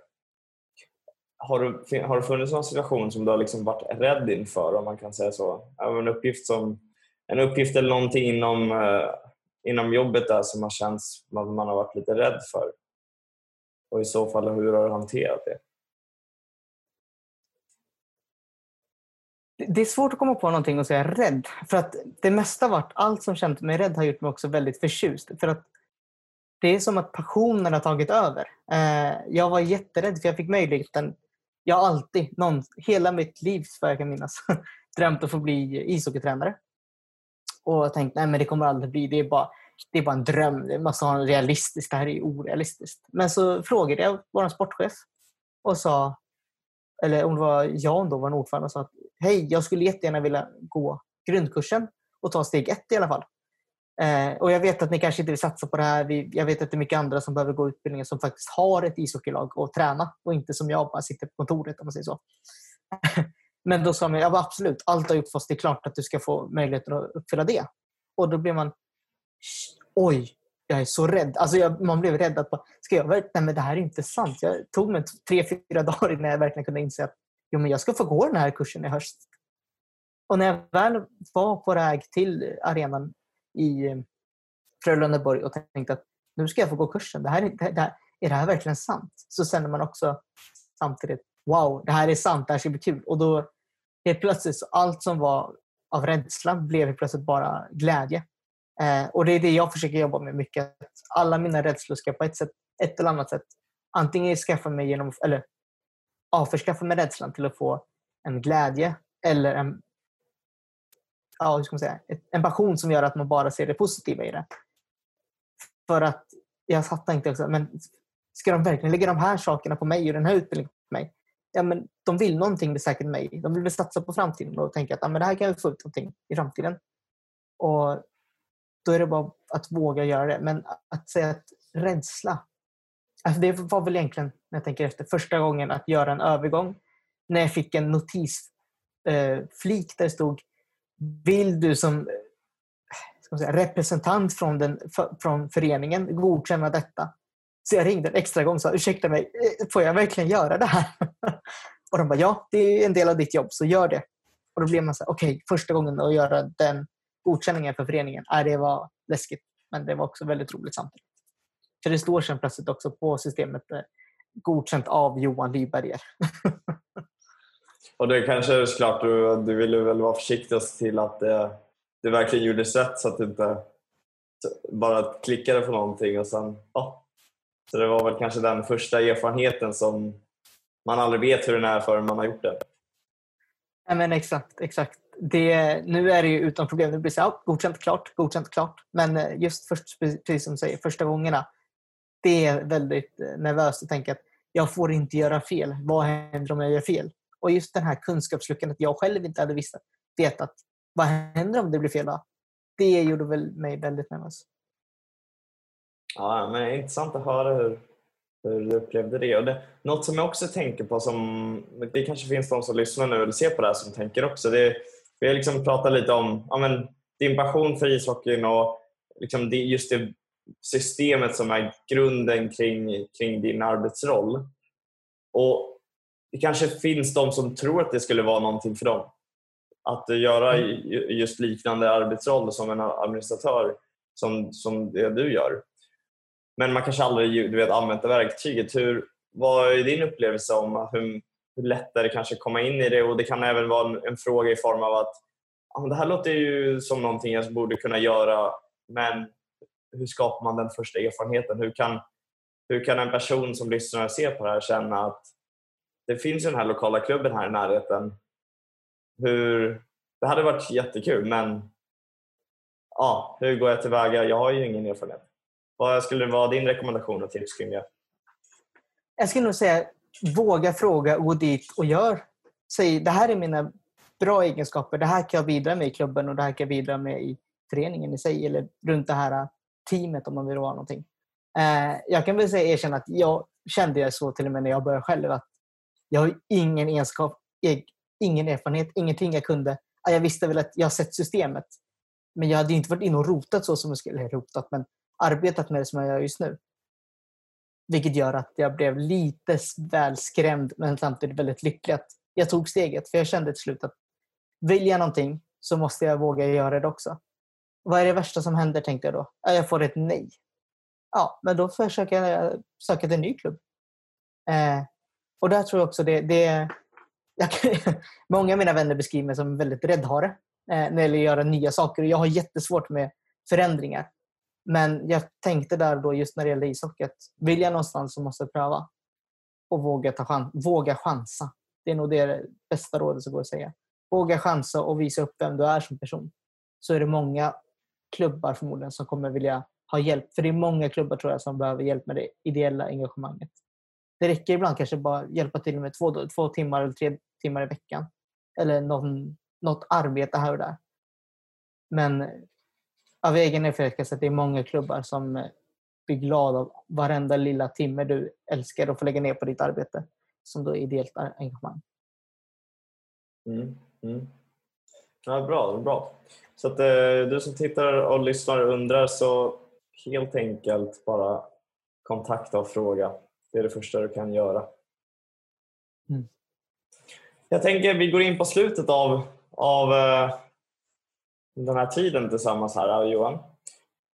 Har, du, har det funnits någon situation som du har liksom varit rädd inför, om man kan säga så? En uppgift, som, en uppgift eller någonting inom, eh, inom jobbet där som har känts man, man har varit lite rädd för? Och i så fall, hur har du hanterat det? Det är svårt att komma på någonting och säga rädd. För att det mesta varit, allt som känt mig rädd har gjort mig också väldigt förtjust. För att det är som att passionen har tagit över. Eh, jag var jätterädd för jag fick möjligheten. Jag har alltid, någon, hela mitt liv vad jag kan minnas, drömt att få bli ishockeytränare. Och tänkt nej men det kommer aldrig bli. Det är bara, det är bara en dröm. Det måste vara realistiskt. Det här är orealistiskt. Men så frågade jag vår sportchef och sa, eller om det var Jan då, var ordförande, och sa att hej, jag skulle jättegärna vilja gå grundkursen och ta steg ett i alla fall. Eh, och Jag vet att ni kanske inte vill satsa på det här. Vi, jag vet att det är mycket andra som behöver gå utbildningen som faktiskt har ett ishockeylag och träna och inte som jag bara sitter på kontoret om man säger så. Men då sa man ja, absolut, allt har gjort fast det är klart att du ska få möjligheten att uppfylla det. Och då blev man oj, jag är så rädd. Alltså jag, man blev rädd att ska jag, nej men det här är inte sant. Jag tog mig tre, fyra dagar innan jag verkligen kunde inse att jo, men jag ska få gå den här kursen i höst. Och när jag väl var på väg till arenan i eh, Frölundaborg och tänkte att nu ska jag få gå kursen. Det här, det, det, är det här verkligen sant? Så känner man också samtidigt wow, det här är sant, det här ska bli kul. Och då helt plötsligt, allt som var av rädsla blev helt plötsligt bara glädje. Eh, och det är det jag försöker jobba med mycket. Alla mina rädslor ska på ett, sätt, ett eller annat sätt antingen skaffa mig genom, eller avförskaffa mig rädslan till att få en glädje eller en ja, hur ska man säga, en passion som gör att man bara ser det positiva i det. För att jag fattar inte också, men ska de verkligen lägga de här sakerna på mig och den här utbildningen på mig? Ja, men de vill någonting med säkert mig. De vill väl satsa på framtiden och tänka att ja, men det här kan jag få ut någonting i framtiden. Och då är det bara att våga göra det. Men att säga att rädsla. Alltså det var väl egentligen, när jag tänker efter, första gången att göra en övergång när jag fick en notisflik eh, där det stod Vill du som eh, ska säga, representant från, den, för, från föreningen godkänna detta? Så jag ringde en extra gång och sa ursäkta mig, eh, får jag verkligen göra det här? och de bara ja, det är en del av ditt jobb så gör det. Och då blev man så okej, okay, första gången att göra den godkänningen för föreningen, äh, det var läskigt. Men det var också väldigt roligt samtidigt. För det står sen plötsligt också på systemet eh, godkänt av Johan Lyberger. och det kanske är klart, du, du ville väl vara försiktig och se till att det, det verkligen gjordes rätt så att du inte bara klickade på någonting och sen, ja. Så det var väl kanske den första erfarenheten som man aldrig vet hur den är förrän man har gjort det. Ja, men exakt, exakt. Det, nu är det ju utan problem. Nu blir så här, godkänt, klart, godkänt, klart. Men eh, just först, precis som du säger, första gångerna, det är väldigt eh, nervöst att tänka att jag får inte göra fel. Vad händer om jag gör fel? Och just den här kunskapsluckan att jag själv inte hade visst, vetat vad händer om det blir fel då? Det gjorde väl mig väldigt nervös. Ja, men intressant att höra hur, hur du upplevde det. Och det. Något som jag också tänker på, som det kanske finns de som lyssnar nu eller ser på det här som tänker också. Det, vi har liksom pratat lite om ja, men, din passion för ishockeyn och liksom det, just det systemet som är grunden kring, kring din arbetsroll. Och Det kanske finns de som tror att det skulle vara någonting för dem. Att göra mm. just liknande arbetsroll som en administratör som, som det du gör. Men man kanske aldrig du vet, använt det verktyget. Hur, vad är din upplevelse om hur, hur lätt är det kanske att komma in i det? Och Det kan även vara en, en fråga i form av att det här låter ju som någonting jag borde kunna göra men hur skapar man den första erfarenheten? Hur kan, hur kan en person som lyssnar och ser på det här känna att det finns den här lokala klubben här i närheten. Hur, det hade varit jättekul men ja, hur går jag tillväga? Jag har ju ingen erfarenhet. Vad skulle vara din rekommendation och tips kring det? Jag skulle nog säga våga fråga och gå dit och gör. Säg det här är mina bra egenskaper. Det här kan jag bidra med i klubben och det här kan jag bidra med i föreningen i sig eller runt det här teamet om man vill vara någonting. Eh, jag kan väl säga erkänna att jag kände jag så till och med när jag började själv att jag har ingen, enskap, ingen erfarenhet, ingenting jag kunde. Jag visste väl att jag sett systemet men jag hade inte varit inne och rotat så som jag skulle, eller rotat, men arbetat med det som jag gör just nu. Vilket gör att jag blev lite väl skrämd men samtidigt väldigt lycklig att jag tog steget. För jag kände till slut att vill jag någonting så måste jag våga göra det också. Vad är det värsta som händer tänkte jag då? Jag får ett nej. Ja, men då försöker jag eh, söka till en ny klubb. Eh, och där tror jag också det... det jag, många av mina vänner beskriver mig som väldigt räddhare eh, när det gäller att göra nya saker. Och Jag har jättesvårt med förändringar. Men jag tänkte där då just när det gäller ishockey att vill jag någonstans så måste jag pröva. Och våga, ta chans, våga chansa. Det är nog det bästa rådet som går att säga. Våga chansa och visa upp vem du är som person. Så är det många klubbar förmodligen som kommer vilja ha hjälp. För det är många klubbar tror jag som behöver hjälp med det ideella engagemanget. Det räcker ibland kanske bara hjälpa till med två, två timmar eller tre timmar i veckan. Eller någon, något arbete här och där. Men av egen erfarenhet att det är många klubbar som blir glada av varenda lilla timme du älskar att få lägga ner på ditt arbete som då är ideellt engagemang. Mm, mm. Ja, bra, bra. Så att eh, du som tittar och lyssnar och undrar så helt enkelt bara kontakta och fråga. Det är det första du kan göra. Mm. Jag tänker vi går in på slutet av, av eh, den här tiden tillsammans här Johan.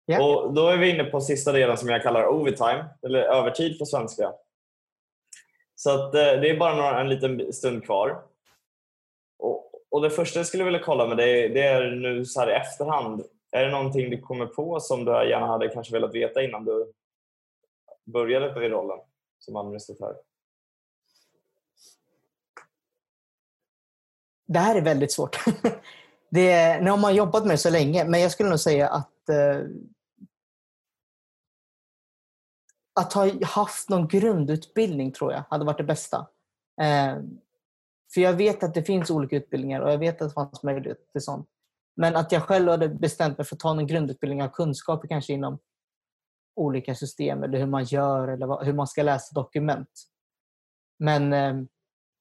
Yeah. Och Då är vi inne på sista delen som jag kallar overtime, eller övertid på svenska. Så att, eh, det är bara några, en liten stund kvar. Och, och Det första jag skulle vilja kolla med dig det är nu så här i efterhand. Är det någonting du kommer på som du gärna hade kanske velat veta innan du började på rollen som administratör? Det här är väldigt svårt. det, nu har man jobbat med det så länge, men jag skulle nog säga att eh, att ha haft någon grundutbildning tror jag hade varit det bästa. Eh, för jag vet att det finns olika utbildningar och jag vet att det fanns möjlighet till sånt. Men att jag själv hade bestämt mig för att ta någon grundutbildning av kunskaper kanske inom olika system eller hur man gör eller hur man ska läsa dokument. Men eh,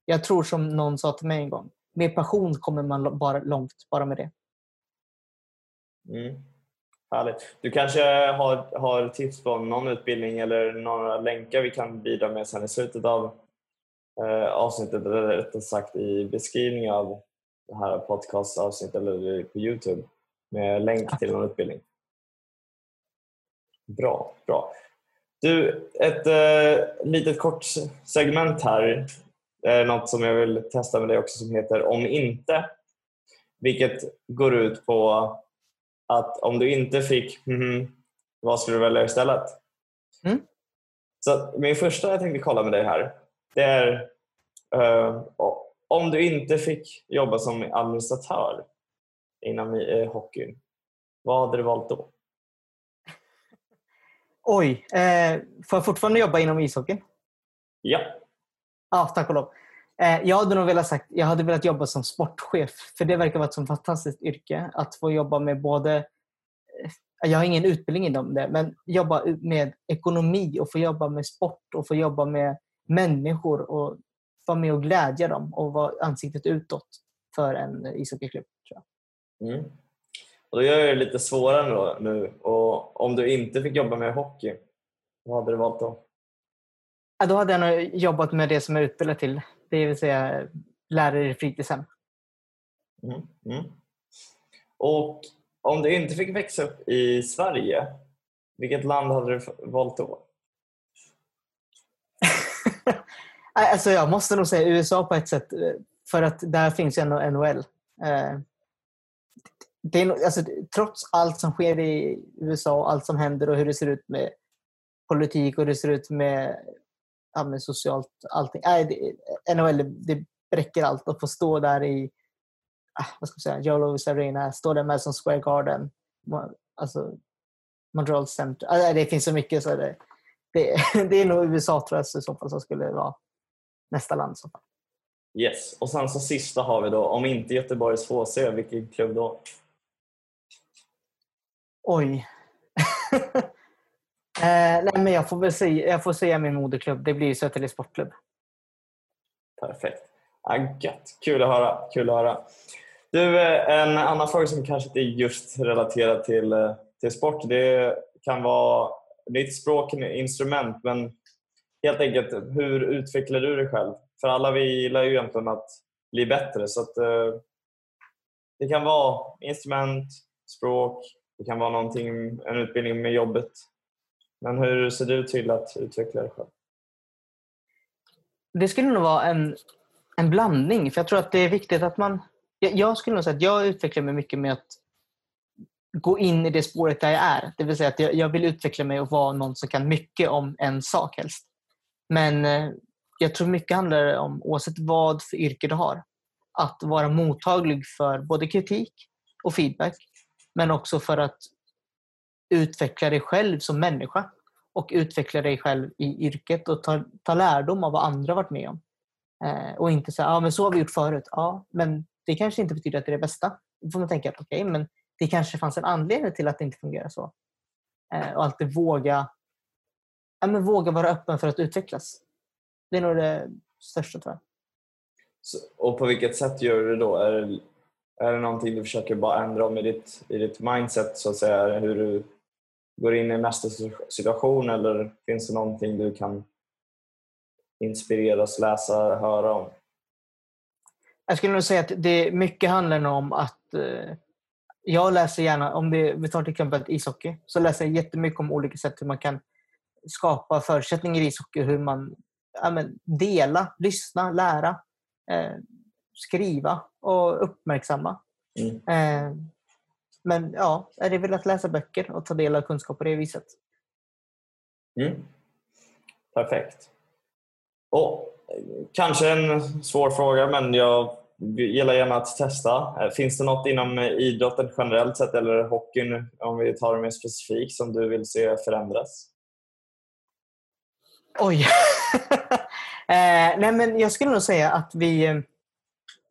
Jag tror som någon sa till mig en gång, med passion kommer man bara långt bara med det. Mm. Härligt. Du kanske har, har tips på någon utbildning eller några länkar vi kan bidra med sen i slutet av eh, avsnittet eller rättare sagt i beskrivningen av det här podcastavsnittet eller på Youtube med länk till någon utbildning. Bra, bra. Du, ett eh, litet kort segment här. Det är något som jag vill testa med dig också som heter Om inte. Vilket går ut på att om du inte fick mm, vad skulle du välja istället? Mm. Så Min första jag tänkte kolla med dig här det är uh, om du inte fick jobba som administratör inom uh, hockeyn, vad hade du valt då? Oj, eh, får jag fortfarande jobba inom ishockeyn? Ja. Ja, tack och lov. Eh, jag hade nog velat sagt, jag hade velat jobba som sportchef. För det verkar vara ett så fantastiskt yrke. Att få jobba med både eh, jag har ingen utbildning inom det, men jobba med ekonomi och få jobba med sport och få jobba med människor och vara med och glädja dem och vara ansiktet utåt för en ishockeyklubb. Tror jag. Mm. Och då gör jag det lite svårare då, nu. Och om du inte fick jobba med hockey, vad hade du valt då? Ja, då hade jag nog jobbat med det som jag är utbildad till. Det vill säga lärare i fritidshem. Mm, mm. Och om du inte fick växa upp i Sverige, vilket land hade du valt då? alltså jag måste nog säga USA på ett sätt. För att där finns ju ändå NHL. Eh, det är, alltså, trots allt som sker i USA allt som händer och hur det ser ut med politik och hur det ser ut med, ja, med socialt allting. Nej, det, NHL, det bräcker allt att få stå där i ah, vad ska jag säga, Joe Louis Arena, stå där med som Square Garden, alltså Montreal Center. Alltså, det finns så mycket så det, det, det är nog USA tror jag i så fall som skulle vara nästa land. Så. Yes, och sen så sista har vi då, om inte Göteborgs HC, vilken klubb då? Oj. eh, nej, men jag får väl säga, jag får säga min moderklubb. Det blir Södertälje Sportklubb. Perfekt. Ah, gött. Kul att höra. Kul att höra. Du, eh, en annan fråga som kanske inte är just relaterad till, eh, till sport. Det kan vara ditt språk, instrument, men helt enkelt hur utvecklar du dig själv? För alla vi gillar ju egentligen att bli bättre. Så att, eh, det kan vara instrument, språk, det kan vara någonting, en utbildning med jobbet. Men hur ser du till att utveckla dig själv? Det skulle nog vara en, en blandning. För Jag tror att det är viktigt att man... Jag, jag skulle nog säga att jag utvecklar mig mycket med att gå in i det spåret där jag är. Det vill säga att jag, jag vill utveckla mig och vara någon som kan mycket om en sak helst. Men eh, jag tror mycket handlar om, oavsett vad för yrke du har, att vara mottaglig för både kritik och feedback men också för att utveckla dig själv som människa och utveckla dig själv i yrket och ta, ta lärdom av vad andra varit med om. Eh, och inte säga ah, men så har vi gjort förut. Ja, men det kanske inte betyder att det är det bästa. Då får man tänka att okay, men det kanske fanns en anledning till att det inte fungerar så. Eh, och alltid våga, ja, men våga vara öppen för att utvecklas. Det är nog det största tror jag. Så, och på vilket sätt gör du det då? Är det är det någonting du försöker bara ändra om i ditt, i ditt mindset, så att säga, hur du går in i nästa situation eller finns det någonting du kan inspireras, läsa, höra om? Jag skulle nog säga att det mycket handlar om att eh, jag läser gärna, om det, vi tar till exempel ishockey, så läser jag jättemycket om olika sätt hur man kan skapa förutsättningar i ishockey, hur man ja, men, dela, lyssna, lära. Eh, skriva och uppmärksamma. Mm. Eh, men ja, är det väl att läsa böcker och ta del av kunskap på det viset. Mm. Perfekt. Och Kanske en svår fråga, men jag gillar gärna att testa. Eh, finns det något inom idrotten generellt sett eller hockeyn, om vi tar det mer specifikt, som du vill se förändras? Oj! eh, nej men jag skulle nog säga att vi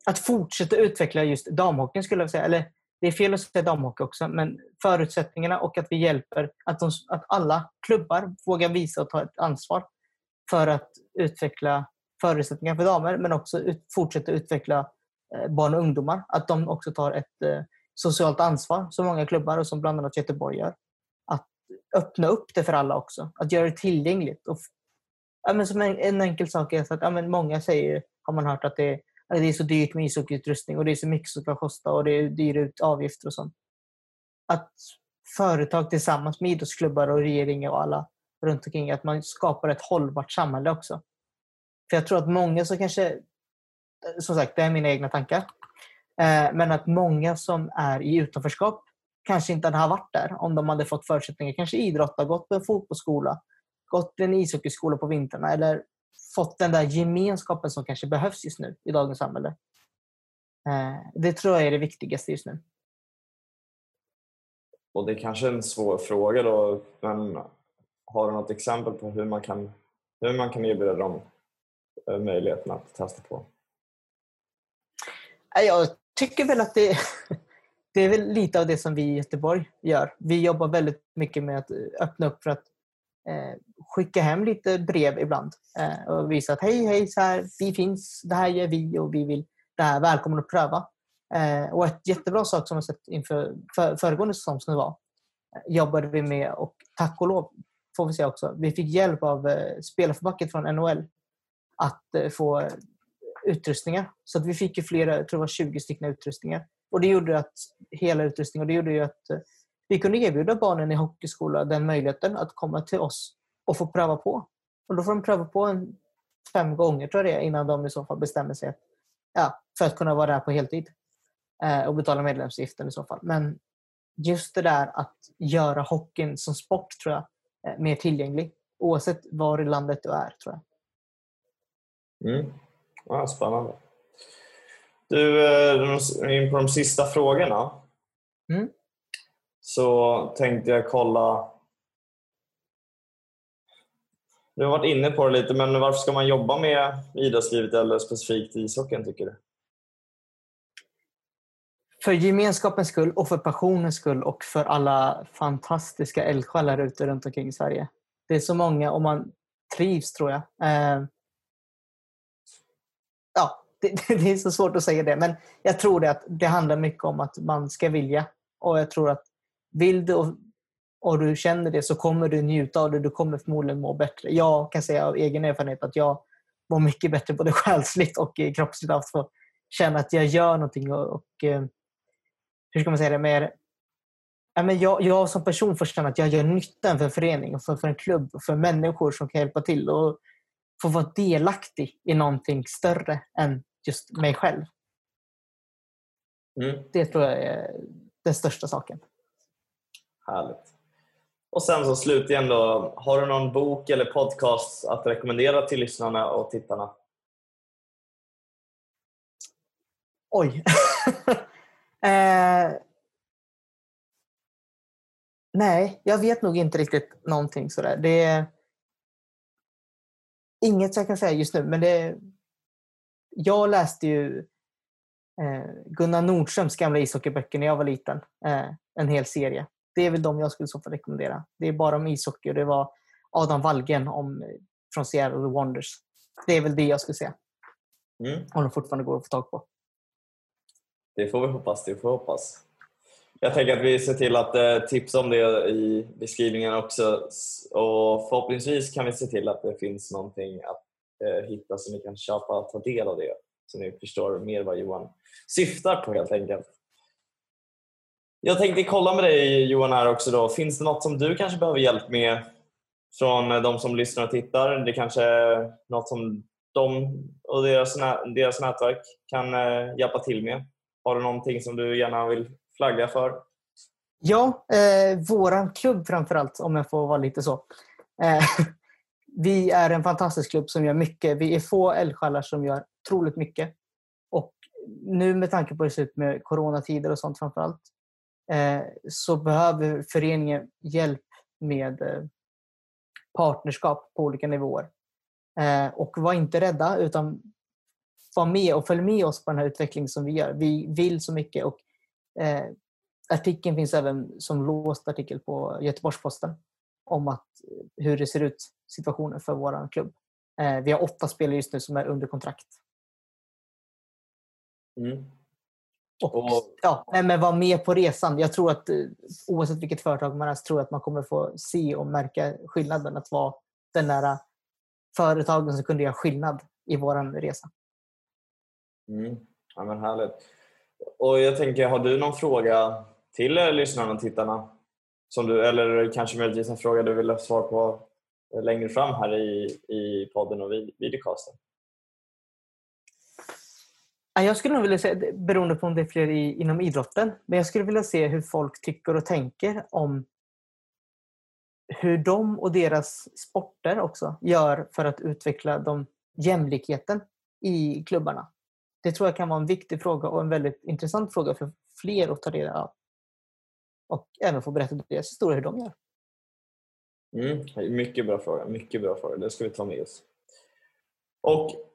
att fortsätta utveckla just damhockeyn skulle jag säga. Eller det är fel att säga damhockey också, men förutsättningarna och att vi hjälper att, de, att alla klubbar vågar visa och ta ett ansvar för att utveckla förutsättningar för damer men också ut, fortsätta utveckla eh, barn och ungdomar. Att de också tar ett eh, socialt ansvar som många klubbar och som bland annat Göteborg gör. Att öppna upp det för alla också. Att göra det tillgängligt. Och, ja, men som en, en enkel sak är att ja, men många säger, har man hört, att det, är det är så dyrt med ishockeyutrustning och det är så mycket som ska kosta och det är dyra avgifter och sånt. Att företag tillsammans med idrottsklubbar och regeringar och alla runt omkring, att man skapar ett hållbart samhälle också. För jag tror att många som kanske, som sagt, det är mina egna tankar, eh, men att många som är i utanförskap kanske inte hade varit där om de hade fått förutsättningar. Kanske idrotta, gått på en fotbollsskola, gått på en ishockeyskola på vintrarna eller fått den där gemenskapen som kanske behövs just nu i dagens samhälle. Eh, det tror jag är det viktigaste just nu. Och det är kanske är en svår fråga då, men har du något exempel på hur man kan, hur man kan erbjuda dem eh, möjligheten att testa på? Jag tycker väl att det, det är väl lite av det som vi i Göteborg gör. Vi jobbar väldigt mycket med att öppna upp för att eh, Eh, skicka hem lite brev ibland eh, och visa att hej, hej, så här, vi finns, det här gör vi och vi vill det här, välkommen att pröva. Eh, och ett jättebra sak som jag sett inför för, föregående säsong som det var, eh, jobbade vi med och tack och lov får vi säga också, vi fick hjälp av eh, spelarförbacket från NHL att eh, få utrustningar. Så att vi fick ju flera, jag tror det var 20 stycken utrustningar. Och det gjorde att hela utrustningen, och det gjorde ju att eh, vi kunde erbjuda barnen i hockeyskola den möjligheten att komma till oss och få pröva på. Och då får de pröva på en fem gånger tror jag det är, innan de i så fall bestämmer sig ja, för att kunna vara där på heltid eh, och betala medlemsavgiften i så fall. Men just det där att göra hockeyn som sport tror jag är mer tillgänglig oavsett var i landet du är tror jag. Mm. Ja, spännande. Du, eh, in på de sista frågorna. Mm. Så tänkte jag kolla du har varit inne på det lite, men varför ska man jobba med idrottslivet eller specifikt ishockeyn tycker du? För gemenskapens skull och för passionens skull och för alla fantastiska eldsjälar ute runt omkring i Sverige. Det är så många och man trivs tror jag. Eh, ja, det, det, är så svårt att säga det men jag tror det att det handlar mycket om att man ska vilja och jag tror att vill du och, och du känner det så kommer du njuta av det. Du kommer förmodligen må bättre. Jag kan säga av egen erfarenhet att jag mår mycket bättre både själsligt och kroppsligt av att känna att jag gör någonting och, och eh, hur ska man säga det, mer ja, men jag, jag som person får känna att jag gör nytta för en förening, för, för en klubb, för människor som kan hjälpa till och få vara delaktig i någonting större än just mig själv. Mm. Det tror jag är den största saken. Härligt. Och sen så slutligen då, har du någon bok eller podcast att rekommendera till lyssnarna och tittarna? Oj. eh, nej, jag vet nog inte riktigt någonting sådär. Det är inget jag kan säga just nu, men det jag läste ju eh, Gunnar Nordströms gamla ishockeyböcker när jag var liten. Eh, en hel serie. Det är väl de jag skulle så fall rekommendera. Det är bara om ishockey och det var Adam Wallgren om, från Seattle Wonders. Det är väl det jag skulle säga. Mm. Om de fortfarande går att få tag på. Det får vi hoppas. Det får vi hoppas. Jag tänker att vi ser till att eh, tipsa om det i beskrivningen också och förhoppningsvis kan vi se till att det finns någonting att eh, hitta så ni kan köpa och ta del av det så ni förstår mer vad Johan syftar på helt enkelt. Jag tänkte kolla med dig Johan här också. Då. Finns det något som du kanske behöver hjälp med från eh, de som lyssnar och tittar? Det kanske är något som de och deras, deras nätverk kan eh, hjälpa till med? Har du någonting som du gärna vill flagga för? Ja, eh, våran klubb framförallt om jag får vara lite så. Eh, vi är en fantastisk klubb som gör mycket. Vi är få eldsjälar som gör otroligt mycket. Och nu med tanke på hur det ser ut med coronatider och sånt framförallt Eh, så behöver föreningen hjälp med eh, partnerskap på olika nivåer. Eh, och var inte rädda utan var med och följ med oss på den här utvecklingen som vi gör. Vi vill så mycket och artikeln finns även som låst artikel på Göteborgs-Posten om att, hur det ser ut, situationen för vår klubb. Vi har åtta spelare just nu som är under kontrakt. Mm. Och, Och- ja, men var med på resan. Jag tror att eh, oavsett vilket företag man är så tror jag att man kommer få se och märka skillnaden. Att vara den där eh, företagen som kunde göra skillnad i vår resa. Mm. Ja, men härligt. Och jag tänker, har du någon fråga till lyssnarna och tittarna? Som du, eller kanske möjligtvis en fråga du vill ha svar på längre fram här i, i podden och vid- videocasten? Jag skulle nog vilja se, beroende på om det är fler i, inom idrotten, men jag skulle vilja se hur folk tycker och tänker om hur de och deras sporter också gör för att utveckla de, jämlikheten i klubbarna. Det tror jag kan vara en viktig fråga och en väldigt intressant fråga för fler att ta del av. Och även få berätta deras historia hur de gör. Mm. Mycket bra fråga. Mycket bra fråga. Det ska vi ta med oss. Och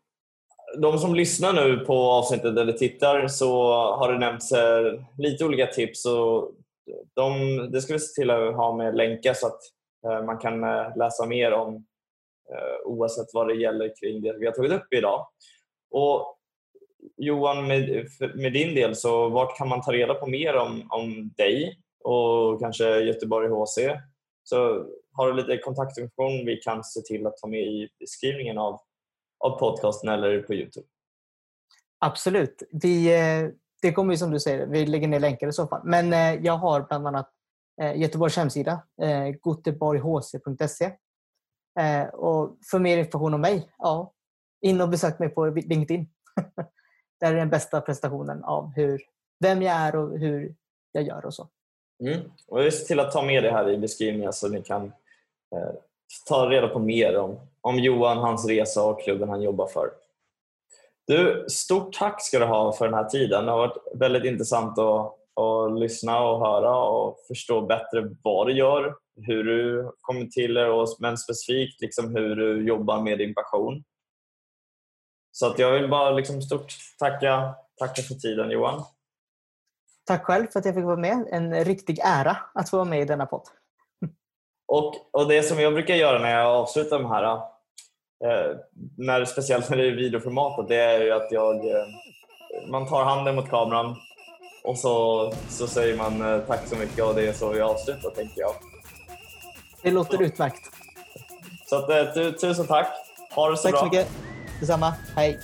de som lyssnar nu på avsnittet eller tittar så har det nämnts eh, lite olika tips. Och de, det ska vi se till att ha med länkar så att eh, man kan eh, läsa mer om oavsett vad det gäller kring det vi har tagit upp idag. Och Johan, med, med din del, så vart kan man ta reda på mer om, om dig och kanske Göteborg HC? Så har du lite kontaktinformation vi kan se till att ta med i beskrivningen av, av podcasten eller på Youtube. Absolut. Vi, eh, det kommer ju som du säger, vi lägger ner länkar i så fall. Men eh, jag har bland annat eh, Göteborgs hemsida, goteborghc.se. Och för mer information om mig, ja, in och besök mig på LinkedIn. Där är den bästa presentationen av hur, vem jag är och hur jag gör och så. Mm. Och vi ser till att ta med det här i beskrivningen så ni kan ta reda på mer om, om Johan, hans resa och klubben han jobbar för. Du, stort tack ska du ha för den här tiden. Det har varit väldigt intressant att, att lyssna och höra och förstå bättre vad du gör, hur du kommer till det och men specifikt liksom hur du jobbar med din passion. Så att jag vill bara liksom stort tacka, tacka för tiden Johan. Tack själv för att jag fick vara med. En riktig ära att få vara med i denna podd. Och, och det som jag brukar göra när jag avslutar de här, eh, när, speciellt när det är videoformatet, det är ju att jag, eh, man tar handen mot kameran och så, så säger man eh, tack så mycket och det är så vi avslutar tänker jag. Det låter utmärkt. Så att, tu, tusen tack. Ha det så Tack bra. så mycket. Detsamma. Hej.